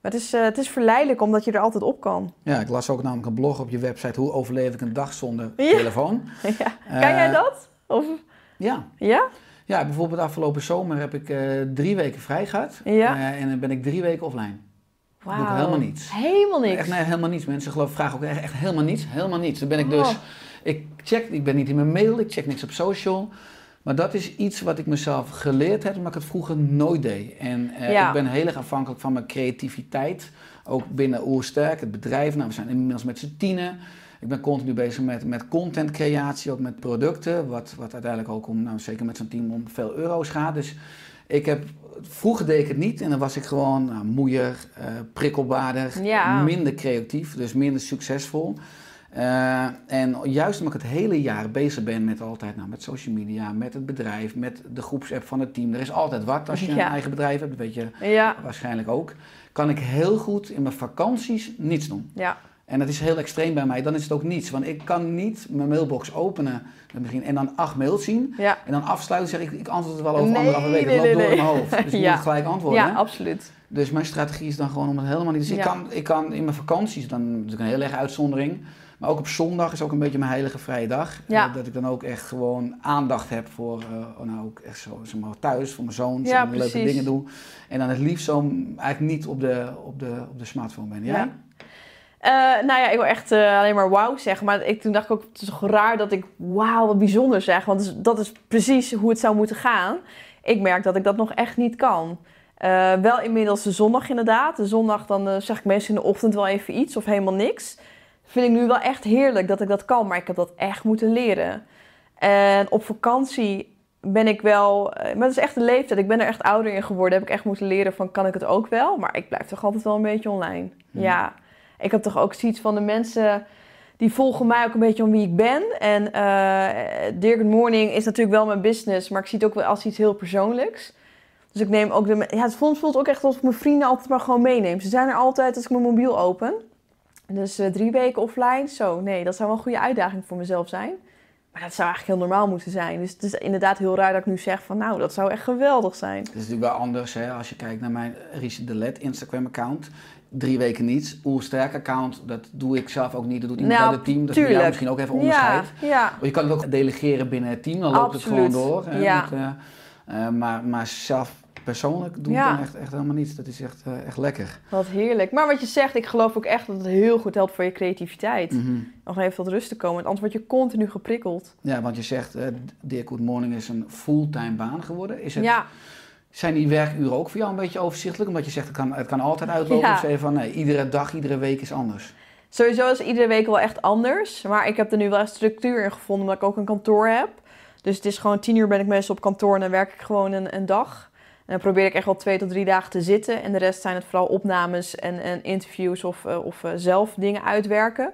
Maar het is, het is verleidelijk omdat je er altijd op kan. Ja, ik las ook namelijk een blog op je website. Hoe overleef ik een dag zonder Ja. telefoon? ja. Kan jij dat? Of, Ja. ja? ja, bijvoorbeeld afgelopen zomer heb ik drie weken vrij gehad. Ja. Eh, en dan ben ik drie weken offline. Doe ik helemaal niets. Helemaal niks. Echt, nee, helemaal niets. Mensen geloof, vragen ook echt, echt helemaal niets. Helemaal niets. Dan ben ik Oh. dus... Ik check, ik ben niet in mijn mail, ik check niks op social. Maar dat is iets wat ik mezelf geleerd heb, omdat ik het vroeger nooit deed. En eh, Ja. ik ben heel erg afhankelijk van mijn creativiteit. Ook binnen Oersterk, het bedrijf. Nou, we zijn inmiddels met z'n tienen. Ik ben continu bezig met, met contentcreatie, ook met producten. Wat, wat uiteindelijk ook om, nou, zeker met zo'n team, om veel euro's gaat. Dus ik heb, vroeger deed ik het niet en dan was ik gewoon nou, moeier, eh, prikkelbaarder, Ja. minder creatief, dus minder succesvol. Eh, en juist omdat ik het hele jaar bezig ben met altijd, nou, met social media, met het bedrijf, met de groepsapp van het team. Er is altijd wat als je Ja. een eigen bedrijf hebt, dat weet je Ja, waarschijnlijk ook. Kan ik heel goed in mijn vakanties niets doen. ja. En dat is heel extreem bij mij. Dan is het ook niets. Want ik kan niet mijn mailbox openen begin, en dan acht mails zien. Ja, En dan afsluiten zeg ik, ik antwoord het wel over Nee, anderhalve week. Het nee, loopt nee, door in mijn hoofd. Dus ik Ja. moet gelijk antwoorden. ja absoluut. Dus mijn strategie is dan gewoon om het helemaal niet... Dus ik, Ja. kan, ik kan in mijn vakanties, dan natuurlijk een heel erg uitzondering. Maar ook op zondag is ook een beetje mijn heilige vrije dag. Ja. Dat ik dan ook echt gewoon aandacht heb voor, eh, oh, nou ook echt zo, zeg maar, thuis, voor mijn zoon. Ja, leuke dingen doe. En dan het liefst zo eigenlijk niet op de, op de, op de smartphone ben. Ja. Eh, nou ja, ik wil echt eh, alleen maar wauw zeggen. Maar ik, toen dacht ik ook, het is toch raar dat ik wauw, wat bijzonder zeg. Want dat is, dat is precies hoe het zou moeten gaan. Ik merk dat ik dat nog echt niet kan. Eh, wel inmiddels de zondag inderdaad. De zondag dan zeg ik meestal in de ochtend wel even iets of helemaal niks. Vind ik nu wel echt heerlijk dat ik dat kan. Maar ik heb dat echt moeten leren. En op vakantie ben ik wel... maar dat is echt de leeftijd. Ik ben er echt ouder in geworden. Heb ik echt moeten leren van, kan ik het ook wel? Maar ik blijf toch altijd wel een beetje online. Hmm. Ja. Ik heb toch ook zoiets van de mensen die volgen mij ook een beetje om wie ik ben. En Dear Good Morning is natuurlijk wel mijn business, maar ik zie het ook wel als iets heel persoonlijks. Dus ik neem ook de. Ja, het voelt, voelt ook echt alsof ik mijn vrienden altijd maar gewoon meeneem. Ze zijn er altijd als ik mijn mobiel open. Dus eh, drie weken offline, zo. Nee, dat zou wel een goede uitdaging voor mezelf zijn. Maar dat zou eigenlijk heel normaal moeten zijn. Dus het is inderdaad heel raar dat ik nu zeg van nou, dat zou echt geweldig zijn. Het is natuurlijk wel anders hè, als je kijkt naar mijn Richard de Let Instagram account. Drie weken niets. Oersterk account, dat doe ik zelf ook niet. Dat doet iemand Nou, uit het team. Dat is tuurlijk. misschien ook even onderscheid. ja. Je kan het ook delegeren binnen het team, dan loopt Absoluut. het gewoon door. Hè, Ja. met, eh, eh, maar, maar zelf persoonlijk doe ik Ja. dan echt, echt helemaal niets. Dat is echt, eh, echt lekker. Wat heerlijk. Maar wat je zegt, ik geloof ook echt dat het heel goed helpt voor je creativiteit. Mhm. Nog even tot rust te komen. Want anders word je continu geprikkeld. Ja, want je zegt, eh Dear Good Morning is een fulltime baan geworden. Is het, Ja, Zijn die werkuren ook voor jou een beetje overzichtelijk? Omdat je zegt, het kan, het kan altijd uitlopen. Ja. Of zeg van, nee, iedere dag, iedere week is anders. sowieso is iedere week wel echt anders. Maar ik heb er nu wel een structuur in gevonden, omdat ik ook een kantoor heb. Dus het is gewoon tien uur ben ik meestal op kantoor en dan werk ik gewoon een, een dag. En dan probeer ik echt wel twee tot drie dagen te zitten. En de rest zijn het vooral opnames en, en interviews of, eh, of eh, zelf dingen uitwerken.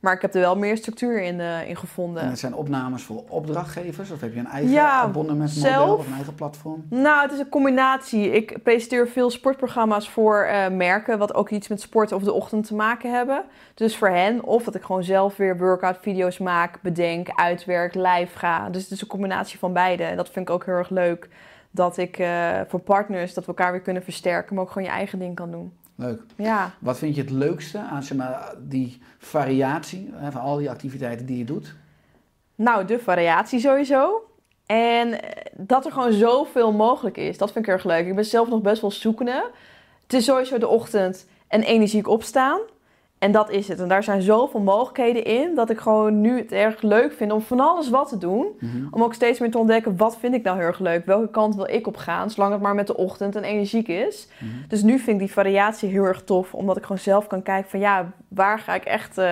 Maar ik heb er wel meer structuur in, eh, in gevonden. En het zijn opnames voor opdrachtgevers? Of heb je een eigen Ja, abonnementsmodel zelf. of een eigen platform? Nou, het is een combinatie. Ik presenteer veel sportprogramma's voor merken, wat ook iets met sport of de ochtend te maken hebben. Dus voor hen, of dat ik gewoon zelf weer workout video's maak, bedenk, uitwerk, live ga. Dus het is een combinatie van beide. En dat vind ik ook heel erg leuk. Dat ik eh, voor partners, dat we elkaar weer kunnen versterken, maar ook gewoon je eigen ding kan doen. Leuk. Ja. Wat vind je het leukste aan zeg maar, die variatie hè, van al die activiteiten die je doet? Nou, de variatie sowieso. En eh, dat er gewoon zoveel mogelijk is, dat vind ik erg leuk. Ik ben zelf nog best wel zoekende. Het is sowieso de ochtend en energiek opstaan. En dat is het. En daar zijn zoveel mogelijkheden in, dat ik gewoon nu het erg leuk vind om van alles wat te doen. Mhm. Om ook steeds meer te ontdekken, wat vind ik nou heel erg leuk? Welke kant wil ik op gaan, zolang het maar met de ochtend en energiek is. Mhm. Dus nu vind ik die variatie heel erg tof, omdat ik gewoon zelf kan kijken van ja, waar ga ik echt, eh,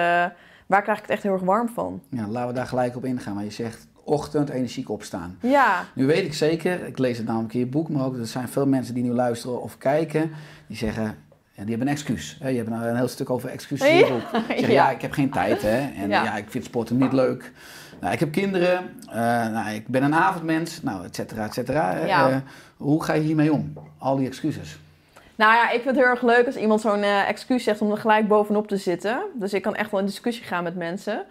waar krijg ik het echt heel erg warm van? Ja, laten we daar gelijk op ingaan. Maar je zegt ochtend energiek opstaan. Ja, Nu weet ik zeker, ik lees het namelijk in je boek, maar ook er zijn veel mensen die nu luisteren of kijken, die zeggen, ja, die hebben een excuus. Je hebt een heel stuk over excuses in je Ja, boek. Ja. ik heb geen tijd hè? en Ja. ja. ik vind sporten niet leuk. Nou, ik heb kinderen, eh, nou, ik ben een avondmens, nou, et cetera, et cetera. Ja. Eh, hoe ga je hiermee om? Al die excuses. Nou ja, ik vind het heel erg leuk als iemand zo'n eh, excuus zegt om er gelijk bovenop te zitten. Dus ik kan echt wel in discussie gaan met mensen.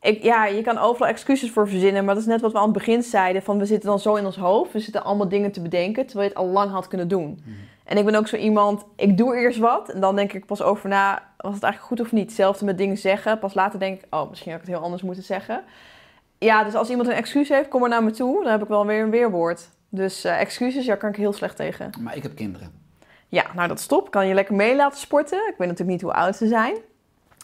Ik, ja, je kan overal excuses voor verzinnen, maar dat is net wat we aan het begin zeiden. Van we zitten dan zo in ons hoofd, we zitten allemaal dingen te bedenken, terwijl je het al lang had kunnen doen. En ik ben ook zo iemand, ik doe eerst wat en dan denk ik pas over na, was het eigenlijk goed of niet? Hetzelfde met dingen zeggen, pas later denk ik, oh, misschien had ik het heel anders moeten zeggen. Ja, dus als iemand een excuus heeft, kom maar naar me toe, dan heb ik wel weer een weerwoord. Dus eh, excuses, ja, kan ik heel slecht tegen. Maar ik heb kinderen. Ja, nou dat stopt. Kan je lekker mee laten sporten. Ik weet natuurlijk niet hoe oud ze zijn.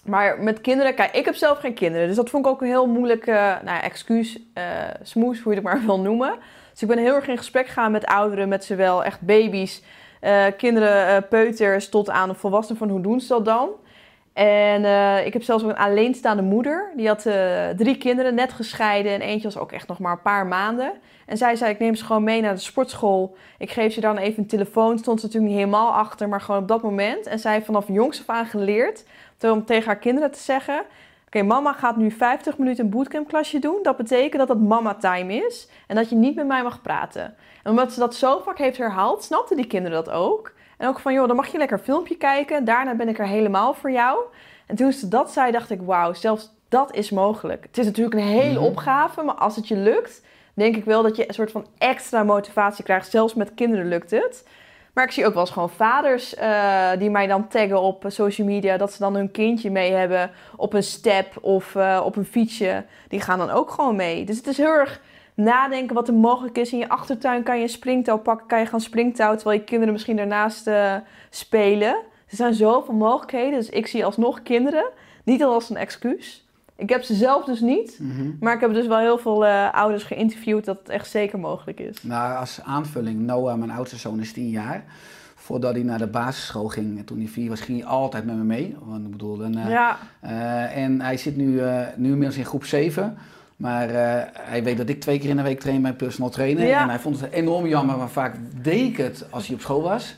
Maar met kinderen, kijk, ik heb zelf geen kinderen. Dus dat vond ik ook een heel moeilijk eh, nou, ja, excuus, eh smoes, hoe je het maar wil noemen. Dus ik ben heel erg in gesprek gegaan met ouderen, met zowel echt baby's, eh, kinderen, eh, peuters, tot aan volwassenen van hoe doen ze dat dan. En eh, ik heb zelfs ook een alleenstaande moeder. Die had drie kinderen, net gescheiden. En eentje was ook echt nog maar een paar maanden. En zij zei, ik neem ze gewoon mee naar de sportschool. Ik geef ze dan even een telefoon. Stond ze natuurlijk niet helemaal achter, maar gewoon op dat moment. En zij heeft vanaf jongs af aan geleerd om tegen haar kinderen te zeggen... Oké, mama gaat nu 50 minuten een bootcampklasje doen. Dat betekent dat het mama time is. En dat je niet met mij mag praten. En omdat ze dat zo vaak heeft herhaald, snapten die kinderen dat ook. En ook van, joh, dan mag je lekker een filmpje kijken. Daarna ben ik er helemaal voor jou. En toen ze dat zei, dacht ik, wauw, zelfs dat is mogelijk. Het is natuurlijk een hele Mhm. opgave, maar als het je lukt, denk ik wel dat je een soort van extra motivatie krijgt. Zelfs met kinderen lukt het. Maar ik zie ook wel eens gewoon vaders eh, die mij dan taggen op social media. Dat ze dan hun kindje mee hebben op een step of eh, op een fietsje. Die gaan dan ook gewoon mee. Dus het is heel erg nadenken wat er mogelijk is. In je achtertuin kan je een springtouw pakken, kan je gaan springtouw. Terwijl je kinderen misschien daarnaast eh, spelen. Er zijn zoveel mogelijkheden. Dus ik zie alsnog kinderen niet al als een excuus. Ik heb ze zelf dus niet. Mhm. Maar ik heb dus wel heel veel eh, ouders geïnterviewd dat het echt zeker mogelijk is. Nou, als aanvulling, Noah, mijn oudste zoon, is 10 jaar. Voordat hij naar de basisschool ging, toen hij vier was, ging hij altijd met me mee. Want ik bedoel, dan, eh, Ja, eh, en hij zit nu, nu inmiddels in groep 7. Maar hij weet dat ik twee keer in de week train bij personal trainer. Ja. En hij vond het enorm jammer, maar vaak deed ik het als hij op school was.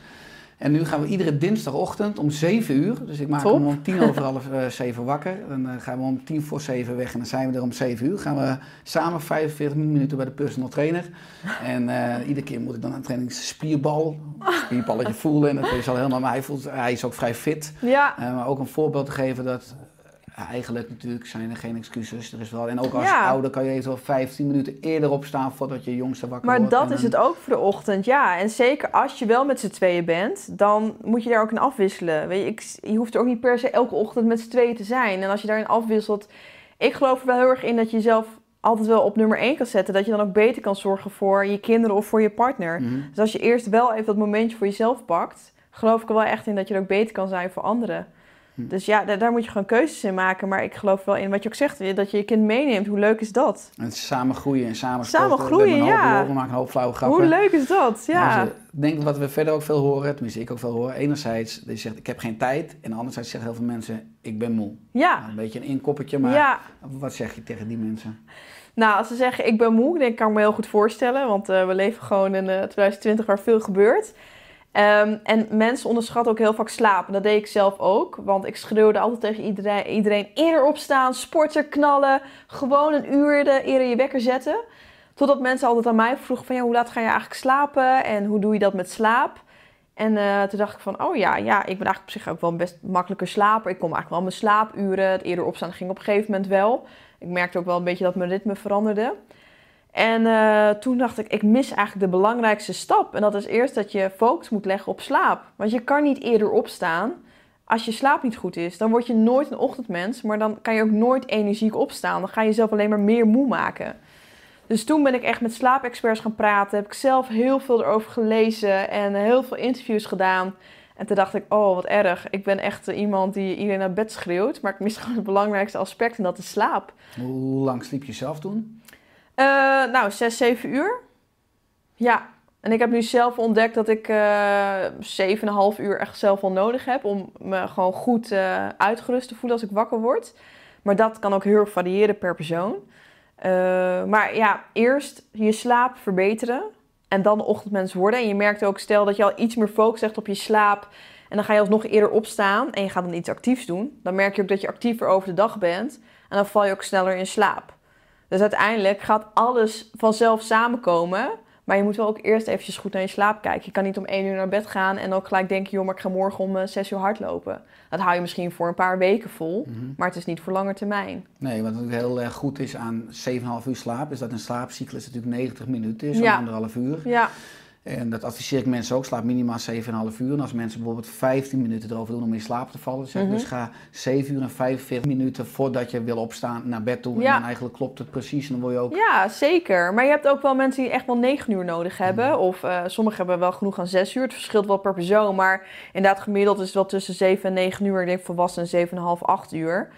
En nu gaan we iedere dinsdagochtend om 7 uur. Dus ik maak Top. hem om tien over half eh, zeven wakker. Dan eh, gaan we om tien voor zeven weg en dan zijn we er om 7 uur. Gaan we samen 45 minuten bij de personal trainer. En eh, iedere keer moet ik dan aan training spierbal, spierballetje voelen. En dat is al helemaal, maar hij, voelt, hij is ook vrij fit. ja. Maar ook een voorbeeld te geven dat eh, eigenlijk natuurlijk zijn er geen excuses. Er is wel, en ook als Ja. ouder kan je eventueel 15 minuten eerder opstaan voordat je jongste wakker Maar wordt. dat En is het ook voor de ochtend, ja. En zeker als je wel met z'n tweeën bent, dan moet je daar ook in afwisselen. Weet je, ik, je hoeft er ook niet per se elke ochtend met z'n tweeën te zijn. En als je daarin afwisselt... Ik geloof er wel heel erg in dat je jezelf altijd wel op nummer 1 kan zetten. Dat je dan ook beter kan zorgen voor je kinderen of voor je partner. Mhm. Dus als je eerst wel even dat momentje voor jezelf pakt... geloof ik er wel echt in dat je er ook beter kan zijn voor anderen. Hm. Dus ja, daar, daar moet je gewoon keuzes in maken. Maar ik geloof wel in wat je ook zegt, dat je je kind meeneemt. Hoe leuk is dat? En het samen groeien en samen Samen sporten. We groeien, hoop ja. We maken een hoop flauwe grappen. Hoe leuk is dat? Ja. Dus, eh, ik denk wat we verder ook veel horen, tenminste ik ook veel hoor. Enerzijds, die zegt ik heb geen tijd. En anderzijds zeggen heel veel mensen, ik ben moe. ja. Nou, een beetje een inkoppertje, maar ja. wat zeg je tegen die mensen? Nou, als ze zeggen ik ben moe, dan kan ik me heel goed voorstellen. Want eh, we leven gewoon in eh, 2020 waar veel gebeurt. Ehm, en mensen onderschatten ook heel vaak slapen. Dat deed ik zelf ook. Want ik schreeuwde altijd tegen iedereen, iedereen eerder opstaan, sporten, knallen. Gewoon een uur de, eerder je wekker zetten. Totdat mensen altijd aan mij vroegen van ja, hoe laat ga je eigenlijk slapen? En hoe doe je dat met slaap? En eh, toen dacht ik van, oh ja, ja, ik ben eigenlijk op zich ook wel een best makkelijker slaper. Ik kom eigenlijk wel mijn slaapuren. Het eerder opstaan ging op een gegeven moment wel. Ik merkte ook wel een beetje dat mijn ritme veranderde. En eh, toen dacht ik, ik mis eigenlijk de belangrijkste stap. En dat is eerst dat je focus moet leggen op slaap. Want je kan niet eerder opstaan als je slaap niet goed is. Dan word je nooit een ochtendmens, maar dan kan je ook nooit energiek opstaan. Dan ga je jezelf alleen maar meer moe maken. Dus toen ben ik echt met slaapexperts gaan praten. Heb ik zelf heel veel erover gelezen en heel veel interviews gedaan. En toen dacht ik, oh wat erg. Ik ben echt eh, iemand die iedereen naar bed schreeuwt. Maar ik mis gewoon het belangrijkste aspect en dat is slaap. Hoe lang sliep je zelf toen? Eh, nou, 6, 7 uur. Ja. En ik heb nu zelf ontdekt dat ik eh 7,5 uur echt zelf wel nodig heb om me gewoon goed eh, uitgerust te voelen als ik wakker word. Maar dat kan ook heel erg variëren per persoon. Maar ja, eerst je slaap verbeteren en dan ochtendmens worden. En je merkt ook, stel dat je al iets meer focus legt op je slaap en dan ga je alsnog eerder opstaan en je gaat dan iets actiefs doen. Dan merk je ook dat je actiever over de dag bent en dan val je ook sneller in slaap. Dus uiteindelijk gaat alles vanzelf samenkomen. Maar je moet wel ook eerst eventjes goed naar je slaap kijken. Je kan niet om één uur naar bed gaan en ook gelijk denken... joh, maar ik ga morgen om eh, zes uur hardlopen. Dat hou je misschien voor een paar weken vol, maar het is niet voor lange termijn. Nee, wat ook heel erg goed is aan 7,5 uur slaap, is dat een slaapcyclus natuurlijk 90 minuten is, zo'n Ja. anderhalf uur. Ja, En dat adviseer ik mensen ook, slaap minimaal 7,5 uur. En als mensen bijvoorbeeld 15 minuten erover doen om in slaap te vallen, zeg Mhm. dus ga 7 uur en 45 minuten voordat je wil opstaan naar bed toe. Ja. En dan eigenlijk klopt het precies en dan word je ook... ja, zeker. Maar je hebt ook wel mensen die echt wel negen uur nodig hebben. Of eh, sommigen hebben wel genoeg aan zes uur. Het verschilt wel per persoon. Maar inderdaad, gemiddeld is het wel tussen 7 en 9 uur. Ik denk volwassenen 7,5, 8 uur.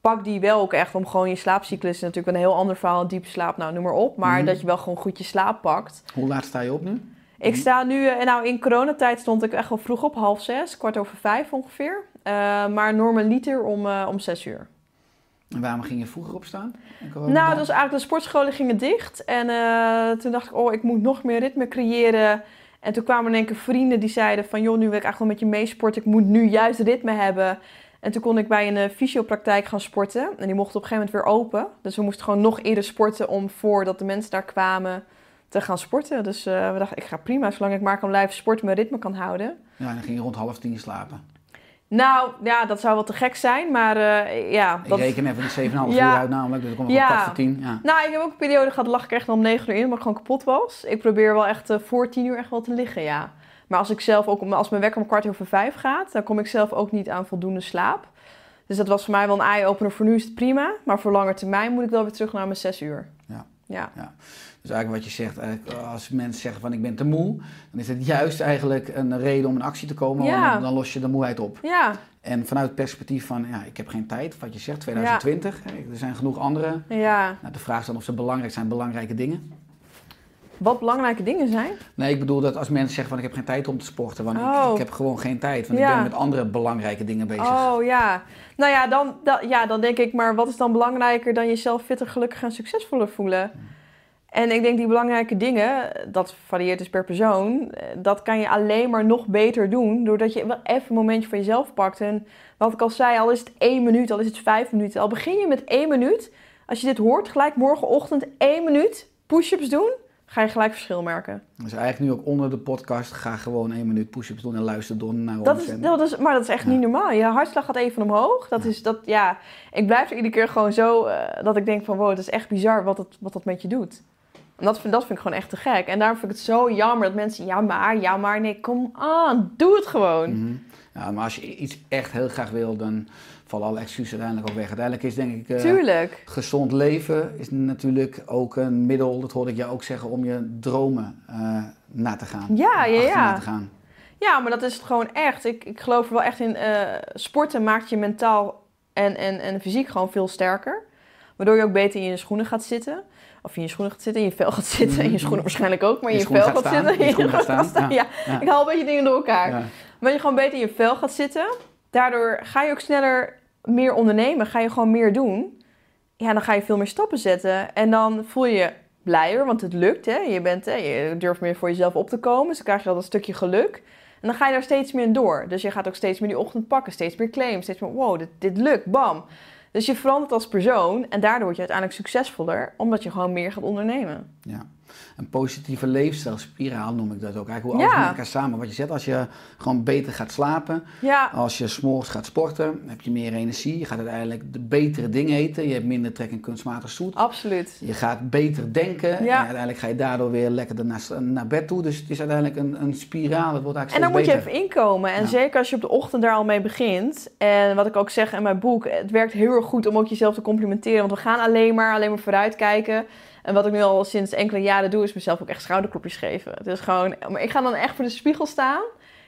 Pak die wel ook echt om gewoon je slaapcyclus. is natuurlijk een heel ander verhaal. Diepe slaap, nou noem maar op. Maar Mhm. dat je wel gewoon goed je slaap pakt. Hoe laat sta je op nu? Ik sta nu, eh, nou in coronatijd stond ik echt wel vroeg op, half zes, kwart over vijf ongeveer. Eh, maar normaliter om, eh, om zes uur. En waarom ging je vroeger opstaan? Nou, het was eigenlijk de sportscholen gingen dicht. En toen dacht ik, oh, ik moet nog meer ritme creëren. En toen kwamen in één keer vrienden die zeiden van... joh, nu wil ik eigenlijk wel met je meesporten. Ik moet nu juist ritme hebben. En toen kon ik bij een fysiopraktijk gaan sporten. En die mocht op een gegeven moment weer open. Dus we moesten gewoon nog eerder sporten... om voordat de mensen daar kwamen te gaan sporten. Dus eh, we dachten, ik ga prima. Zolang ik maar kan blijven sporten, mijn ritme kan houden. Ja, dan ging je rond half tien slapen. Nou, ja, dat zou wel te gek zijn. Maar eh, ja... Ik Dat... reken even die 7,5 uur uit namelijk, dus ik kom nog Ja. op voor tien. Ja. Nou, ik heb ook een periode gehad, lag ik echt om 9 uur in, omdat ik gewoon kapot was. Ik probeer wel echt eh, voor 10 uur echt wel te liggen, ja. Maar als ik zelf ook, als mijn wekker om kwart over vijf gaat, dan kom ik zelf ook niet aan voldoende slaap. Dus dat was voor mij wel een eye-opener. Voor nu is het prima, maar voor lange termijn moet ik wel weer terug naar mijn 6 uur. Ja. Ja. Dus eigenlijk wat je zegt, eigenlijk, als mensen zeggen van ik ben te moe, dan is het juist eigenlijk een reden om in actie te komen, Ja. want dan, los je de moeheid op. Ja, En vanuit het perspectief van, ja, ik heb geen tijd, wat je zegt, 2020, hè, er zijn genoeg andere. ja. Nou, de vraag is dan of ze belangrijk zijn, belangrijke dingen. Wat belangrijke dingen zijn. Nee, ik bedoel dat als mensen zeggen van ik heb geen tijd om te sporten, want ik, Oh. ik heb gewoon geen tijd, want Ja. ik ben met andere belangrijke dingen bezig. Oh ja. Nou ja dan, da- ja, dan denk ik, maar wat is dan belangrijker dan jezelf fitter, gelukkiger en succesvoller voelen? En ik denk die belangrijke dingen, dat varieert dus per persoon, eh, dat kan je alleen maar nog beter doen doordat je wel even een momentje voor jezelf pakt. En wat ik al zei, al is het één minuut, al is het vijf minuten, al begin je met één minuut. Als je dit hoort, gelijk morgenochtend één minuut push-ups doen, ga je gelijk verschil merken. Dus eigenlijk nu ook onder de podcast, ga gewoon één minuut push-ups doen en luister door naar Dat ons. is, dat is, maar dat is echt Ja. niet normaal. Je hartslag gaat even omhoog. Dat is dat, ja. Ik blijf er iedere keer gewoon zo eh, dat ik denk van wow, het is echt bizar wat dat, wat dat met je doet. En dat vind, dat vind ik gewoon echt te gek. En daarom vind ik het zo jammer dat mensen, ja maar, ja maar, nee, kom aan, doe het gewoon. Mhm. Ja, maar als je iets echt heel graag wil, dan vallen alle excuses uiteindelijk ook weg. Uiteindelijk is denk ik... eh, Tuurlijk. Gezond leven is natuurlijk ook een middel, dat hoorde ik jou ook zeggen, om je dromen eh, na te gaan. Ja, ja, ja. te gaan. Ja, maar dat is het gewoon echt. Ik, ik geloof er wel echt in. eh, sporten maakt je mentaal en, en, en fysiek gewoon veel sterker. Waardoor je ook beter in je schoenen gaat zitten. Of in je schoenen gaat zitten, in je vel gaat zitten. In je schoenen waarschijnlijk ook, maar in je, je vel gaat zitten. in je schoenen gaat staan, Ja. ja. ik haal een beetje dingen door elkaar. Ja. Maar je gewoon beter in je vel gaat zitten. Daardoor ga je ook sneller meer ondernemen. Ga je gewoon meer doen. Ja, dan ga je veel meer stappen zetten. En dan voel je je blijer, want het lukt. Hè? Je, bent, hè? je durft meer voor jezelf op te komen. Dus dan krijg je al dat stukje geluk. En dan ga je daar steeds meer in door. Dus je gaat ook steeds meer die ochtend pakken. Steeds meer claims. Steeds meer, wow, dit, dit lukt. Bam. Dus je verandert als persoon. En daardoor word je uiteindelijk succesvoller. Omdat je gewoon meer gaat ondernemen. Ja. Een positieve leefstijlspiraal noem ik dat ook. Eigenlijk hoe Ja. alles met elkaar samen. Wat je zegt, als je gewoon beter gaat slapen, Ja, als je s'morgens gaat sporten, heb je meer energie. Je gaat uiteindelijk de betere dingen eten. Je hebt minder trek in kunstmatig zoet. absoluut. Je gaat beter denken. En Ja. uiteindelijk ga je daardoor weer lekkerder naar, naar bed toe. Dus het is uiteindelijk een, een spiraal. Het wordt En eigenlijk dan moet je even inkomen. En zeker als je op de ochtend daar al mee begint. En wat ik ook zeg in mijn boek, het werkt heel erg goed om ook jezelf te complimenteren. Want we gaan alleen maar, alleen maar vooruitkijken. En wat ik nu al sinds enkele jaren doe, is mezelf ook echt schouderklopjes geven. Het is gewoon, maar ik ga dan echt voor de spiegel staan.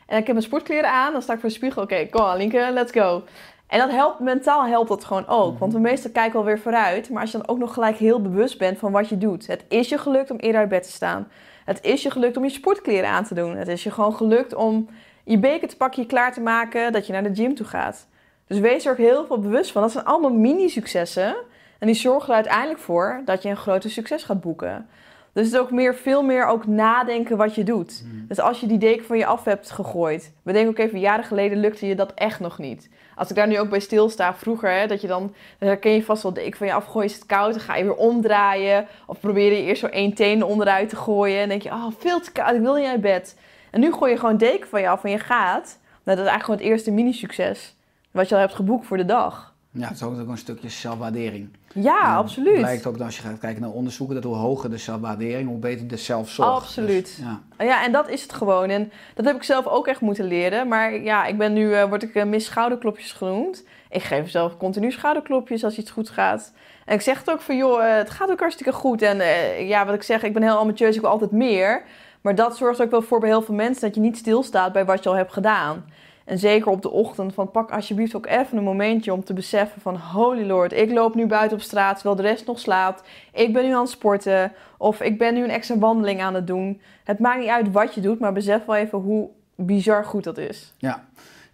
En ik heb mijn sportkleren aan, dan sta ik voor de spiegel. Oké, kom aan Linke, let's go. En dat helpt, mentaal helpt dat gewoon ook. Want we meestal kijken alweer vooruit. Maar als je dan ook nog gelijk heel bewust bent van wat je doet. Het is je gelukt om eerder uit bed te staan. Het is je gelukt om je sportkleren aan te doen. Het is je gewoon gelukt om je beker te pakken, je klaar te maken, dat je naar de gym toe gaat. Dus wees er ook heel veel bewust van. Dat zijn allemaal mini-successen. En die zorgen er uiteindelijk voor dat je een groter succes gaat boeken. Dus het is ook meer, veel meer ook nadenken wat je doet. Dus als je die deken van je af hebt gegooid. We denken ook even, jaren geleden lukte je dat echt nog niet. Als ik daar nu ook bij stilsta, vroeger, hè, dat je dan, dan herken je vast wel de deken van je afgooien, is het koud, dan ga je weer omdraaien. Of probeer je eerst zo één teen onderuit te gooien. En denk je, oh, veel te koud, ik wil niet uit bed. En nu gooi je gewoon deken van je af en je gaat. Nou, dat is eigenlijk gewoon het eerste mini-succes wat je al hebt geboekt voor de dag. Ja, het is ook een stukje zelfwaardering. Ja, absoluut. blijkt ook dat als je gaat kijken naar onderzoeken, dat hoe hoger de zelfwaardering, hoe beter de zelfzorg. Absoluut. Dus, ja. Ja, en dat is het gewoon. En dat heb ik zelf ook echt moeten leren. Maar ja, ik ben nu, eh, word ik eh, Miss Schouderklopjes genoemd. Ik geef mezelf continu schouderklopjes als iets goed gaat. En ik zeg het ook van, joh, eh, het gaat ook hartstikke goed. En ja, wat ik zeg, ik ben heel ambitieus, ik wil altijd meer. Maar dat zorgt ook wel voor bij heel veel mensen dat je niet stilstaat bij wat je al hebt gedaan. En zeker op de ochtend, van pak alsjeblieft ook even een momentje om te beseffen van... Holy Lord, ik loop nu buiten op straat terwijl de rest nog slaapt. Ik ben nu aan het sporten of ik ben nu een extra wandeling aan het doen. Het maakt niet uit wat je doet, maar besef wel even hoe bizar goed dat is. Ja.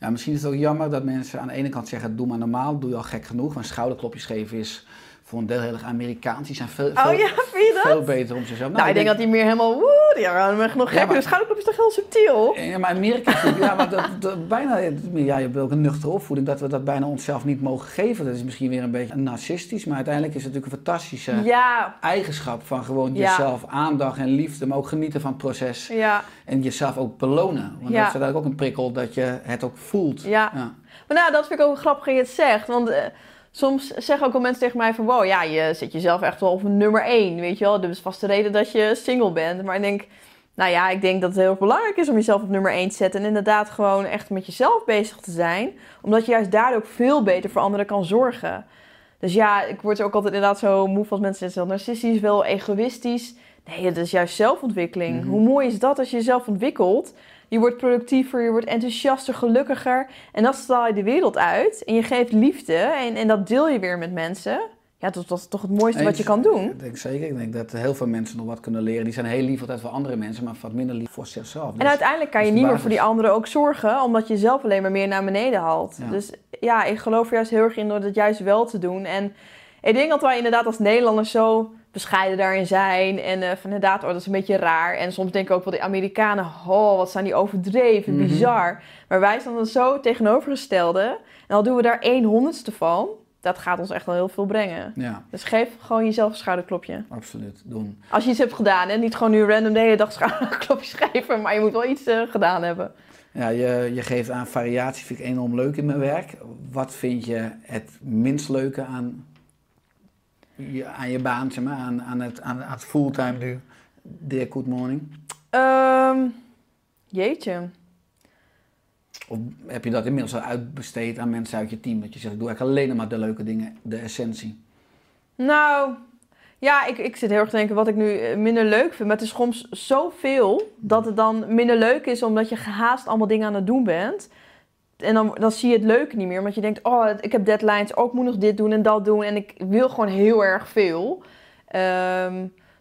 ja, misschien is het ook jammer dat mensen aan de ene kant zeggen, doe maar normaal, doe je al gek genoeg. Want schouderklopjes geven is voor een deel heel erg Amerikaans. Die zijn veel, veel, Oh ja, veel beter om zichzelf... Nou, ik denk dat die meer helemaal woe, die gaan nog Ja, gek. maar- is toch heel subtiel? Ja, maar Amerika, is ja, maar dat, dat bijna, ja, je hebt ook een nuchtere opvoeding, dat we dat bijna onszelf niet mogen geven. Dat is misschien weer een beetje narcistisch, maar uiteindelijk is het natuurlijk een fantastische Ja, eigenschap van gewoon Ja. jezelf aandacht en liefde, maar ook genieten van het proces en ja. jezelf ook belonen. Want Ja. dat is uiteindelijk ook een prikkel dat je het ook voelt. Ja. Maar nou, dat vind ik ook grappig dat je het zegt. Want eh, soms zeggen ook wel mensen tegen mij van... Wow, ja, je zet jezelf echt wel op nummer één, weet je wel. Dat is vast de reden dat je single bent. Maar ik denk... Nou ja, ik denk dat het heel erg belangrijk is om jezelf op nummer 1 te zetten. En inderdaad gewoon echt met jezelf bezig te zijn. Omdat je juist daardoor ook veel beter voor anderen kan zorgen. Dus ja, ik word ook altijd inderdaad zo moe van als mensen zeggen... wel narcistisch, wel egoïstisch. Nee, het is juist zelfontwikkeling. Mhm. Hoe mooi is dat als je jezelf ontwikkelt... Je wordt productiever, je wordt enthousiaster, gelukkiger. En dat straal je de wereld uit. En je geeft liefde en, en dat deel je weer met mensen. Ja, dat, dat is toch het mooiste wat je kan doen. Ik denk zeker. Ik denk dat heel veel mensen nog wat kunnen leren. Die zijn heel lief altijd voor andere mensen, maar wat minder lief voor zichzelf. En Dus- uiteindelijk kan je dat is niet meer voor die anderen ook zorgen, omdat je zelf alleen maar meer naar beneden haalt. Ja. Dus ja, ik geloof er juist heel erg in door dat juist wel te doen. En ik denk dat wij inderdaad als Nederlanders zo bescheiden daarin zijn. En eh, van inderdaad, oh, dat is een beetje raar. En soms denk ik ook wel, die Amerikanen, oh, wat zijn die overdreven, Mhm. bizar. Maar wij staan dan zo tegenovergestelde. En al doen we daar één honderdste van, dat gaat ons echt wel heel veel brengen. Ja, Dus geef gewoon jezelf een schouderklopje. absoluut. Doen. Als je iets hebt gedaan en niet gewoon nu random de hele dag schouderklopjes geven, maar je moet wel iets eh, gedaan hebben. Ja, je, je geeft aan variatie, vind ik enorm leuk in mijn werk. Wat vind je het minst leuke aan je, aan je baan, zeg maar, aan, aan, het, aan, aan het fulltime nu? Dear Good Morning. Ehm, jeetje. Of heb je dat inmiddels al uitbesteed aan mensen uit je team? Dat je zegt, ik doe eigenlijk alleen maar de leuke dingen, de essentie. Nou, ja, ik, ik zit heel erg te denken wat ik nu eh, minder leuk vind. Maar het is soms zoveel dat het dan minder leuk is omdat je gehaast allemaal dingen aan het doen bent. En dan, dan zie je het leuke niet meer. Omdat je denkt, oh, ik heb deadlines. Oh, ik moet nog dit doen en dat doen. En ik wil gewoon heel erg veel. Ehm,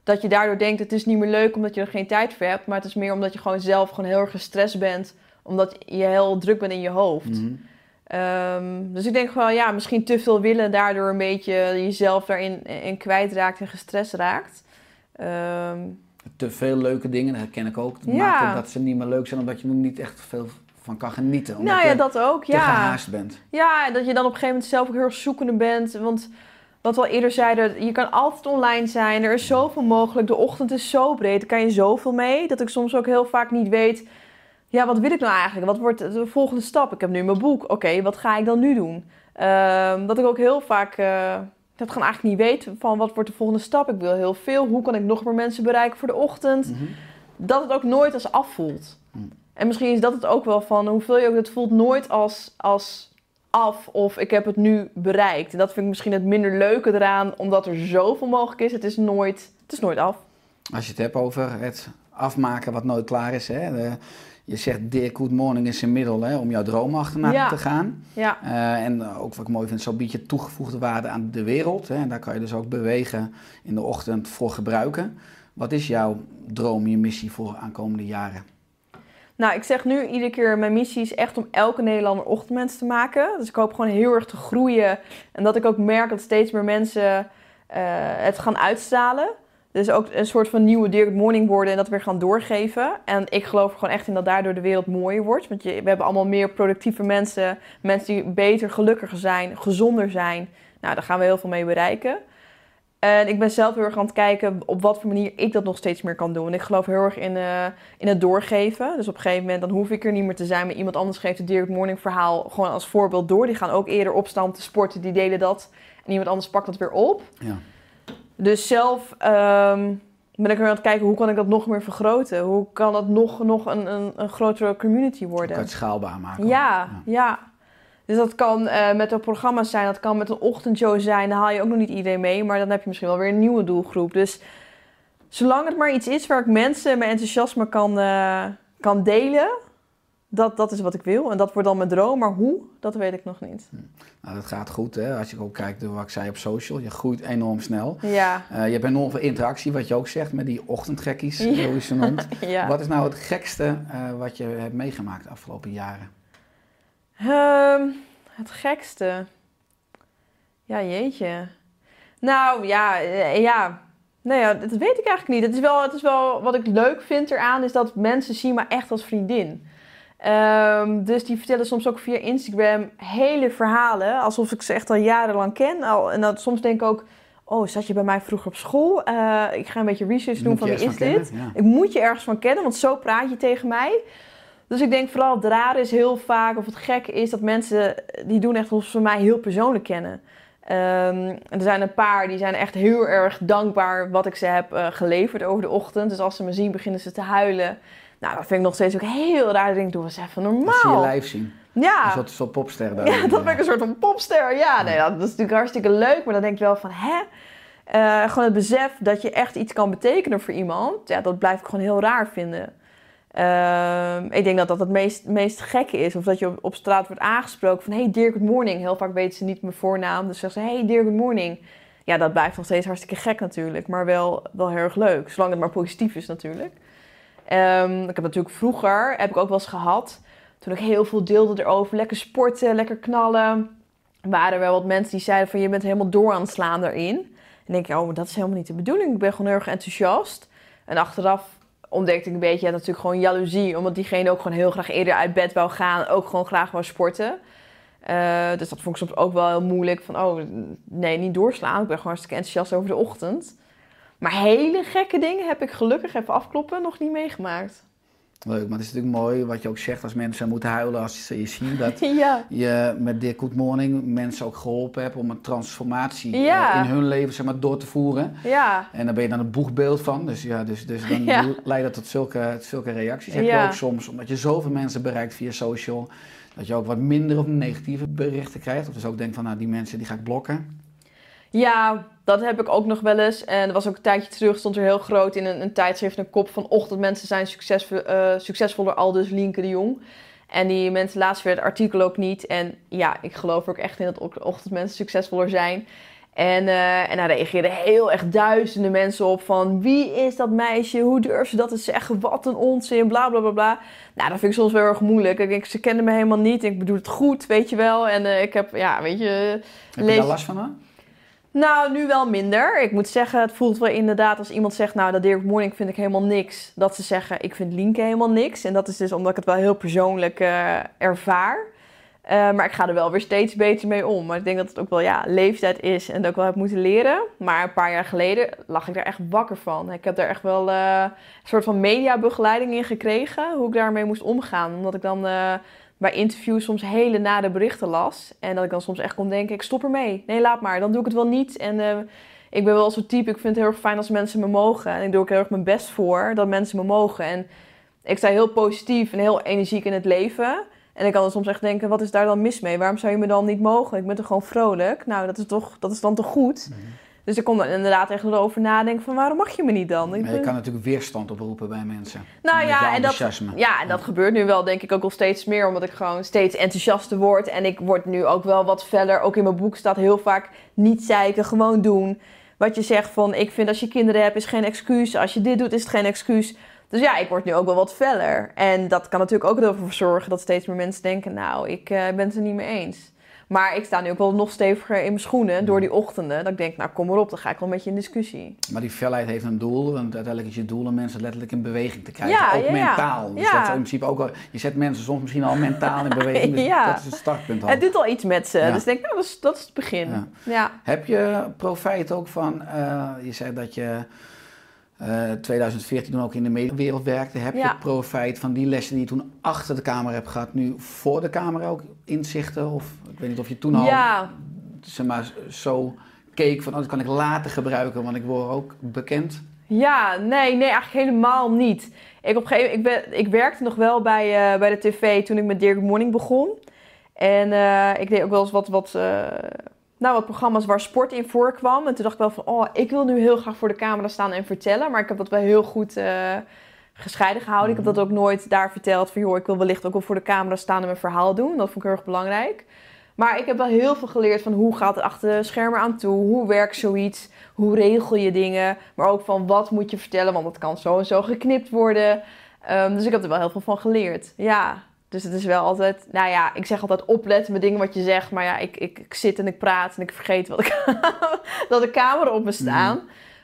dat je daardoor denkt, het is niet meer leuk omdat je er geen tijd voor hebt. Maar het is meer omdat je gewoon zelf gewoon heel erg gestrest bent. Omdat je heel druk bent in je hoofd. Mhm. Ehm, dus ik denk gewoon, ja, misschien te veel willen, daardoor een beetje jezelf daarin in kwijtraakt en gestrest raakt. Ehm, Te veel leuke dingen, dat herken ik ook. Dat Ja. maakt dat ze niet meer leuk zijn, omdat je niet echt veel van kan genieten. Omdat nou ja, dat ook, te ja. gehaast bent. Ja, dat je dan op een gegeven moment zelf ook heel erg zoekende bent. Want wat we al eerder zeiden, je kan altijd online zijn. Er is zoveel mogelijk. De ochtend is zo breed, daar kan je zoveel mee. Dat ik soms ook heel vaak niet weet, ja, wat wil ik nou eigenlijk? Wat wordt de volgende stap? Ik heb nu mijn boek. Oké, wat ga ik dan nu doen? Ehm, dat ik ook heel vaak... eh, dat gewoon eigenlijk niet weet van wat wordt de volgende stap. Ik wil heel veel. Hoe kan ik nog meer mensen bereiken voor de ochtend? Mhm. dat het ook nooit als af voelt. Mm. En misschien is dat het ook wel van hoeveel je ook het voelt nooit als, als af of ik heb het nu bereikt. En dat vind ik misschien het minder leuke eraan, omdat er zoveel mogelijk is. Het is nooit, het is nooit af. Als je het hebt over het afmaken wat nooit klaar is. Hè? De- je zegt, Dear Good Morning is een middel hè, om jouw droom achterna Ja. te gaan. Ja, Eh, en ook wat ik mooi vind, zo bied je toegevoegde waarde aan de wereld. Hè? En daar kan je dus ook bewegen in de ochtend voor gebruiken. Wat is jouw droom, je missie voor aankomende jaren? Nou, ik zeg nu iedere keer, mijn missie is echt om elke Nederlander ochtendmens te maken. Dus ik hoop gewoon heel erg te groeien. En dat ik ook merk dat steeds meer mensen eh, het gaan uitstralen. Dus ook een soort van nieuwe Good Morning worden en dat weer gaan doorgeven. En ik geloof gewoon echt in dat daardoor de wereld mooier wordt. Want je, we hebben allemaal meer productieve mensen. Mensen die beter, gelukkiger zijn, gezonder zijn. Nou, daar gaan we heel veel mee bereiken. En ik ben zelf heel erg aan het kijken op wat voor manier ik dat nog steeds meer kan doen. En ik geloof heel erg in, eh, in het doorgeven. Dus op een gegeven moment dan hoef ik er niet meer te zijn. Maar iemand anders geeft het Good Morning verhaal gewoon als voorbeeld door. Die gaan ook eerder opstaan te sporten. Die delen dat. En iemand anders pakt dat weer op. Ja. Dus zelf ehm, ben ik weer aan het kijken hoe kan ik dat nog meer vergroten. Hoe kan dat nog, nog een, een, een grotere community Kan worden. het schaalbaar maken. Ja, ja. Dus dat kan eh, met de programma's zijn, dat kan met een ochtendshow zijn. Dan haal je ook nog niet iedereen mee, maar dan heb je misschien wel weer een nieuwe doelgroep. Dus zolang het maar iets is waar ik mensen mijn enthousiasme kan, eh, kan delen, dat, dat is wat ik wil. En dat wordt dan mijn droom, maar hoe, dat weet ik nog niet. Nou, dat gaat goed, hè? Als je ook kijkt naar wat ik zei op social. Je groeit enorm snel. Ja, Eh, je hebt enorm veel interactie, wat je ook zegt, met die ochtendgekkies, Ja. hoe je ze noemt. ja. Wat is nou het gekste wat je hebt meegemaakt de afgelopen jaren? Ehm, het gekste. Ja, jeetje. Nou, ja, eh, ja. Nou ja, dat weet ik eigenlijk niet. Het is wel, het is wel wat ik leuk vind eraan, is dat mensen zien me echt als vriendin. Ehm, dus die vertellen soms ook via Instagram hele verhalen, alsof ik ze echt al jarenlang ken. Al, en dat, soms denk ik ook, oh, zat je bij mij vroeger op school? Eh, ik ga een beetje research doen Moet van wie is dit? Ja. Ik moet je ergens van kennen, want zo praat je tegen mij. Dus ik denk vooral het rare is heel vaak, of het gekke is, dat mensen die doen echt ze mij heel persoonlijk kennen. Ehm, er zijn een paar die zijn echt heel erg dankbaar wat ik ze heb eh, geleverd over de ochtend. Dus als ze me zien, beginnen ze te huilen. Nou, dat vind ik nog steeds ook heel raar. Ik denk, doe eens even Dat zie je normaal. live zien. Ja, Een soort, soort popster daar. ja, dat ben ik een soort van popster. Ja, nee, dat is natuurlijk hartstikke leuk. Maar dan denk ik wel van, hè? Eh, gewoon het besef dat je echt iets kan betekenen voor iemand. Ja, dat blijf ik gewoon heel raar vinden. Ehm, ik denk dat dat het meest, meest gekke is. Of dat je op, straat wordt aangesproken van... Hey, dear, good morning. Heel vaak weten ze niet mijn voornaam. Dus zeggen ze, hey, dear, good morning. Ja, dat blijft nog steeds hartstikke gek natuurlijk. Maar wel, wel heel erg leuk. Zolang het maar positief is natuurlijk. Ehm, ik heb natuurlijk vroeger, heb ik ook wel eens gehad... Toen ik heel veel deelde erover. Lekker sporten, lekker knallen. Waren wel wat mensen die zeiden van... Je bent helemaal door aan het slaan daarin. En denk ik, oh, dat is helemaal niet de bedoeling. Ik ben gewoon heel erg enthousiast. En achteraf ontdekte ik een beetje ja, natuurlijk gewoon jaloezie. Omdat diegene ook gewoon heel graag eerder uit bed wou gaan. Ook gewoon graag wou sporten. Eh, dus dat vond ik soms ook wel heel moeilijk. Van, oh, nee, niet doorslaan. Ik ben gewoon hartstikke enthousiast over de ochtend. Maar hele gekke dingen heb ik gelukkig even afkloppen nog niet meegemaakt. Leuk, maar het is natuurlijk mooi wat je ook zegt als mensen moeten huilen als ze je zien. Dat Ja, je met Dick Good Morning mensen ook geholpen hebt om een transformatie Ja. eh, in hun leven zeg maar, door te voeren. ja. En daar ben je dan een boegbeeld van. Dus, ja, dus, dus dan leidt dat tot zulke, zulke reacties. Heb Ja. je ook soms, omdat je zoveel mensen bereikt via social, dat je ook wat minder of negatieve berichten krijgt. Of dus ook denkt van, nou die mensen die ga ik blokken. Ja, dat heb ik ook nog wel eens. En er was ook een tijdje terug, stond er heel groot in een, een tijdschrift een kop van ochtendmensen zijn succesvol, eh, succesvoller, al dus Lienke de Jong. En die mensen laatst weer het artikel ook niet. En ja, ik geloof ook echt in dat ochtendmensen succesvoller zijn. En, eh, en daar reageerden heel echt duizenden mensen op van wie is dat meisje? Hoe durft ze dat te zeggen? Wat een onzin, bla bla bla bla. Nou, dat vind ik soms wel erg moeilijk. Ik denk, ze kennen me helemaal niet. Ik bedoel het goed, weet je wel. En eh, ik heb, ja, weet je... Heb je daar last van? Hè? Nou, nu wel minder. Ik moet zeggen, het voelt wel inderdaad als iemand zegt... nou, dat Good Morning vind ik helemaal niks. Dat ze zeggen, ik vind Lienke helemaal niks. En dat is dus omdat ik het wel heel persoonlijk eh, ervaar. Eh, maar ik ga er wel weer steeds beter mee om. Maar ik denk dat het ook wel ja, leeftijd is en dat ik wel heb moeten leren. Maar een paar jaar geleden lag ik daar echt wakker van. Ik heb daar echt wel eh, een soort van mediabegeleiding in gekregen. Hoe ik daarmee moest omgaan. Omdat ik dan bij interviews soms hele nare berichten las. En dat ik dan soms echt kon denken, ik stop ermee. Nee, laat maar. Dan doe ik het wel niet. En eh, ik ben wel zo'n type, ik vind het heel erg fijn als mensen me mogen. En ik doe ook heel erg mijn best voor dat mensen me mogen. En ik sta heel positief en heel energiek in het leven. En ik kan dan soms echt denken, wat is daar dan mis mee? Waarom zou je me dan niet mogen? Ik ben toch gewoon vrolijk? Nou, dat is, toch, dat is dan toch goed? Dus ik kom dan inderdaad echt erover nadenken van, waarom mag je me niet dan? Ik Maar je ben- kan natuurlijk weerstand oproepen bij mensen. nou ja, en dat, ja, en dat gebeurt nu wel denk ik ook al steeds meer. Omdat ik gewoon steeds enthousiaster word. En ik word nu ook wel wat verder. Ook in mijn boek staat heel vaak niet zeiken, gewoon doen. Wat je zegt van, ik vind als je kinderen hebt is geen excuus. Als je dit doet is het geen excuus. Dus ja, ik word nu ook wel wat feller. En dat kan natuurlijk ook ervoor zorgen dat steeds meer mensen denken... nou, ik eh, ben het er niet mee eens. Maar ik sta nu ook wel nog steviger in mijn schoenen door die ochtenden. Dat ik denk, nou kom maar op, dan ga ik wel met je in discussie. Maar die felheid heeft een doel, want uiteindelijk is je doel om mensen letterlijk in beweging te krijgen. Ja, ook ja, mentaal. Dus Ja. dat is in principe ook al, je zet mensen soms misschien al mentaal in beweging. Dus Ja. Dat is het startpunt al. Het doet al iets met ze. Ja. Dus ik denk, nou, dat is, dat is het begin. Heb je profijt ook van, eh, je zei dat je eh 2014 toen ook in de mediawereld werkte. Heb Ja. je profijt van die lessen die je toen achter de camera hebt gehad, nu voor de camera ook inzichten? Of ik weet niet of je toen al ja, zeg maar, zo keek van, oh, dat kan ik later gebruiken, want ik word ook bekend. Ja, nee, nee, eigenlijk helemaal niet. Ik, op een gegeven, ik, ben, ik werkte nog wel bij, eh, bij de tv toen ik met Good Morning begon. En eh, ik deed ook wel eens wat, wat, eh, nou, wat programma's waar sport in voorkwam. En toen dacht ik wel van, oh, ik wil nu heel graag voor de camera staan en vertellen. Maar ik heb dat wel heel goed eh, gescheiden gehouden. Ik heb dat ook nooit daar verteld van, joh, ik wil wellicht ook wel voor de camera staan en mijn verhaal doen. Dat vond ik heel erg belangrijk. Maar ik heb wel heel veel geleerd van hoe gaat het achter de schermen aan toe? Hoe werkt zoiets? Hoe regel je dingen? Maar ook van wat moet je vertellen, want het kan zo en zo geknipt worden. Ehm, dus ik heb er wel heel veel van geleerd. Ja, dus het is wel altijd, nou ja, ik zeg altijd opletten met dingen wat je zegt. Maar ja, ik, ik, ik zit en ik praat en ik vergeet wat ik, dat de camera op me staan.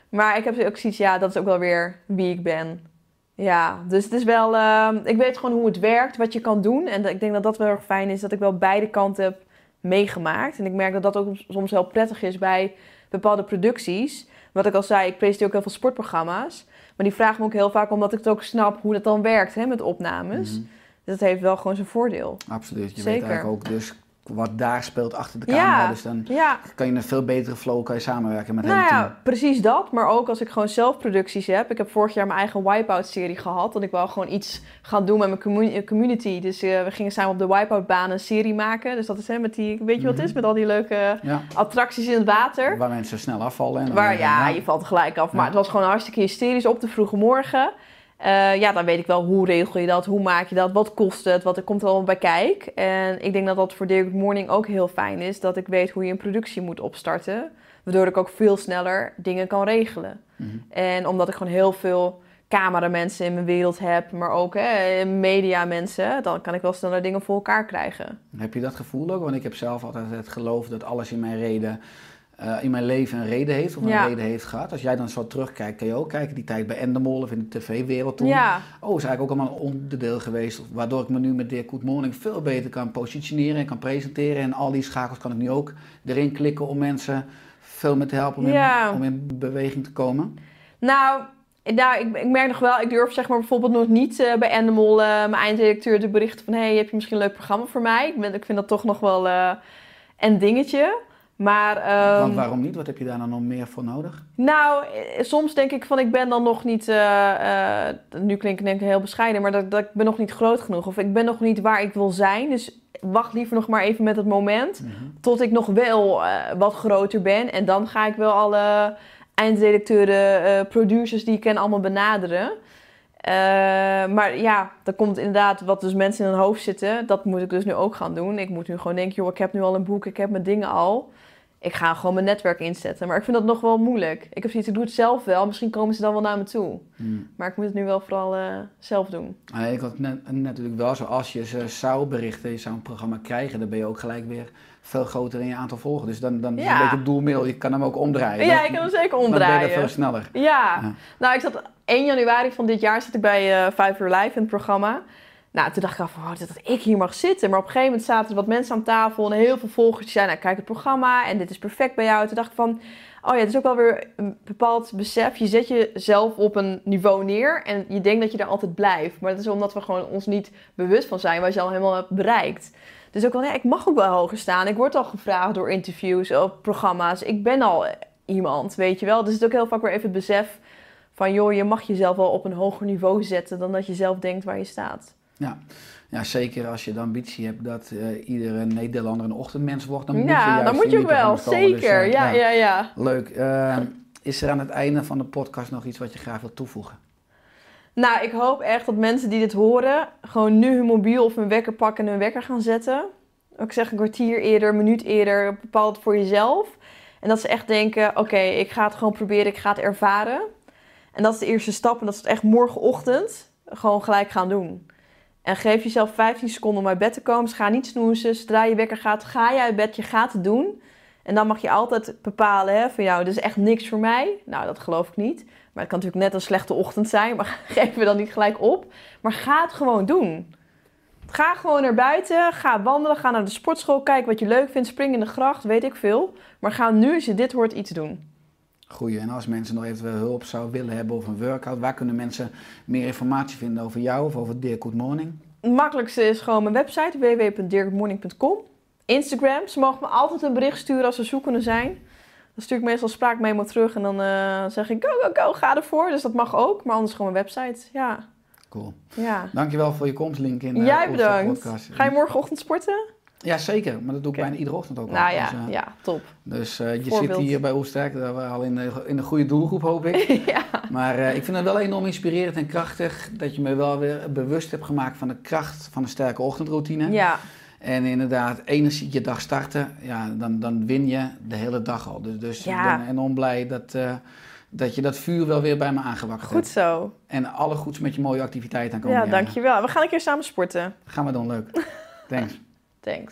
Maar ik heb ook zoiets, ja, dat is ook wel weer wie ik ben. Ja, dus het is wel, ehm, ik weet gewoon hoe het werkt, wat je kan doen. En ik denk dat dat wel heel erg fijn is, dat ik wel beide kanten heb meegemaakt. En ik merk dat dat ook soms wel prettig is bij bepaalde producties. Wat ik al zei, ik presenteer ook heel veel sportprogramma's. Maar die vragen me ook heel vaak omdat ik het ook snap hoe dat dan werkt hè, met opnames. Mhm. Dat heeft wel gewoon zijn voordeel. Absoluut. Je Zeker. weet eigenlijk ook dus wat daar speelt achter de camera. Ja, Dus dan ja. kan je een veel betere flow kan je samenwerken met Nou hele team. ja, precies dat. Maar ook als ik gewoon zelf producties heb. Ik heb vorig jaar mijn eigen Wipeout-serie gehad. Dat ik wel gewoon iets gaan doen met mijn commu- community. Dus eh, we gingen samen op de Wipeout-baan een serie maken. Dus dat is hè, met die, weet je wat het is? Met al die leuke Ja, attracties in het water. waar mensen snel afvallen. En Waar, ja, je valt gelijk af. Maar het was gewoon hartstikke hysterisch op de vroege morgen. Eh, ja, dan weet ik wel hoe regel je dat, hoe maak je dat, wat kost het, wat er komt er allemaal bij kijk. En ik denk dat dat voor Good Morning ook heel fijn is, dat ik weet hoe je een productie moet opstarten. Waardoor ik ook veel sneller dingen kan regelen. Mhm. En omdat ik gewoon heel veel cameramensen in mijn wereld heb, maar ook hè, mediamensen, dan kan ik wel sneller dingen voor elkaar krijgen. Heb je dat gevoel ook? Want ik heb zelf altijd het geloof dat alles in mijn reden, eh, in mijn leven een reden heeft of een Ja. reden heeft gehad. Als jij dan zo terugkijkt, kan je ook kijken die tijd bij Endemol of in de tv-wereld toen. Ja, Oh, is eigenlijk ook allemaal een onderdeel geweest, waardoor ik me nu met Dear Good Morning veel beter kan positioneren en kan presenteren. En al die schakels kan ik nu ook erin klikken om mensen veel meer te helpen om, Ja. in, om in beweging te komen. Nou, nou ik, ik merk nog wel, ik durf zeg maar bijvoorbeeld nog niet eh, bij Animal eh, mijn eindredacteur te berichten van... hey, heb je misschien een leuk programma voor mij? Ik, ben, ik vind dat toch nog wel een dingetje. Maar, ehm, Want waarom niet? Wat heb je daar dan nog meer voor nodig? nou, eh, soms denk ik van ik ben dan nog niet, eh, eh, nu klink ik denk ik heel bescheiden, maar dat, dat ik ben nog niet groot genoeg. Of ik ben nog niet waar ik wil zijn. Dus wacht liever nog maar even met het moment tot ik nog wel wat groter ben. En dan ga ik wel alle eindredacteuren, producers die ik ken allemaal benaderen. Maar ja, dan komt inderdaad wat dus mensen in hun hoofd zitten. Dat moet ik dus nu ook gaan doen. Ik moet nu gewoon denken, joh, ik heb nu al een boek, ik heb mijn dingen al. Ik ga gewoon mijn netwerk inzetten. Maar ik vind dat nog wel moeilijk. Ik heb zoiets, ik doe het zelf wel. Misschien komen ze dan wel naar me toe. Hmm. Maar ik moet het nu wel vooral eh, zelf doen. Ah, ik had net, natuurlijk wel zo, als je ze zou berichten, je zou een programma krijgen, dan ben je ook gelijk weer veel groter in je aantal volgers. Dus dan, dan is het Ja. een beetje het doelmiddel, je kan hem ook omdraaien. Ja, ik kan hem zeker Dan ben je omdraaien. veel sneller. Ja. Ja. nou ik zat 1 januari van dit jaar zat ik bij eh Five Year Live in het programma. Nou, toen dacht ik af, oh, dat ik hier mag zitten. Maar op een gegeven moment zaten er wat mensen aan tafel en heel veel volgers die zeiden, nou kijk het programma en dit is perfect bij jou. Toen dacht ik van, oh ja, het is ook wel weer een bepaald besef. Je zet jezelf op een niveau neer en je denkt dat je daar altijd blijft. Maar dat is omdat we gewoon ons niet bewust van zijn wat je al helemaal hebt bereikt. Dus ook wel, ja, ik mag ook wel hoger staan. Ik word al gevraagd door interviews of programma's. Ik ben al iemand, weet je wel. Dus het is ook heel vaak weer even het besef van... joh, je mag jezelf wel op een hoger niveau zetten... dan dat je zelf denkt waar je staat. Ja. ja, zeker als je de ambitie hebt dat eh, iedere Nederlander een ochtendmens wordt, dan moet je ja, juist dan moet je wel. Dus, zeker. eh, ja, ja, ja. Leuk. Eh, is er aan het einde van de podcast nog iets wat je graag wilt toevoegen? Nou, ik hoop echt dat mensen die dit horen... gewoon nu hun mobiel of hun wekker pakken en hun wekker gaan zetten. Ik zeg een kwartier eerder, een minuut eerder, bepaal het voor jezelf. En dat ze echt denken, oké, ik ga het gewoon proberen, ik ga het ervaren. En dat is de eerste stap. En dat is het echt morgenochtend gewoon gelijk gaan doen. En geef jezelf 15 seconden om uit bed te komen. Dus ga niet snoezen. Zodra je wekker gaat, ga je uit bed. Je gaat het doen. En dan mag je altijd bepalen hè, van jou, dit is echt niks voor mij. Nou, dat geloof ik niet. Maar het kan natuurlijk net een slechte ochtend zijn. Maar geef me dan niet gelijk op. Maar ga het gewoon doen. Ga gewoon naar buiten. Ga wandelen. Ga naar de sportschool. Kijk wat je leuk vindt. Spring in de gracht. Weet ik veel. Maar ga nu, als je dit hoort, iets doen. Goeie. En als mensen nog eventueel hulp zouden willen hebben of een workout, waar kunnen mensen meer informatie vinden over jou of over Dear Good Morning? Het makkelijkste is gewoon mijn website www.dirkmorning.com. Instagram. Ze mogen me altijd een bericht sturen als ze zoekende zijn. Dan stuur ik meestal spraakmemo terug en dan eh, zeg ik go, go, go, ga ervoor. Dus dat mag ook, maar anders gewoon mijn website. Ja. Cool. ja. Dankjewel voor je komst, Link, in de Jij bedankt. podcast. Ga je morgenochtend sporten? Ja, zeker. Maar dat doe ik bijna iedere ochtend ook al. Nou ja, Dus, eh, ja, top. Dus eh, je Voorbeeld. zit hier bij Oersterk, dat we al in de, in de goede doelgroep hoop ik. ja. Maar eh, ik vind het wel enorm inspirerend en krachtig dat je me wel weer bewust hebt gemaakt van de kracht van een sterke ochtendroutine. ja, En inderdaad, energiek je dag starten, ja, dan, dan win je de hele dag al. Dus, dus Ja. ik ben enorm blij dat, eh, dat je dat vuur wel weer bij me aangewakkerd goed hebt. zo. En alle goeds met je mooie activiteiten aan komende Ja, jaren. dankjewel. We gaan een keer samen sporten. Gaan we doen, leuk. Thanks. Thanks.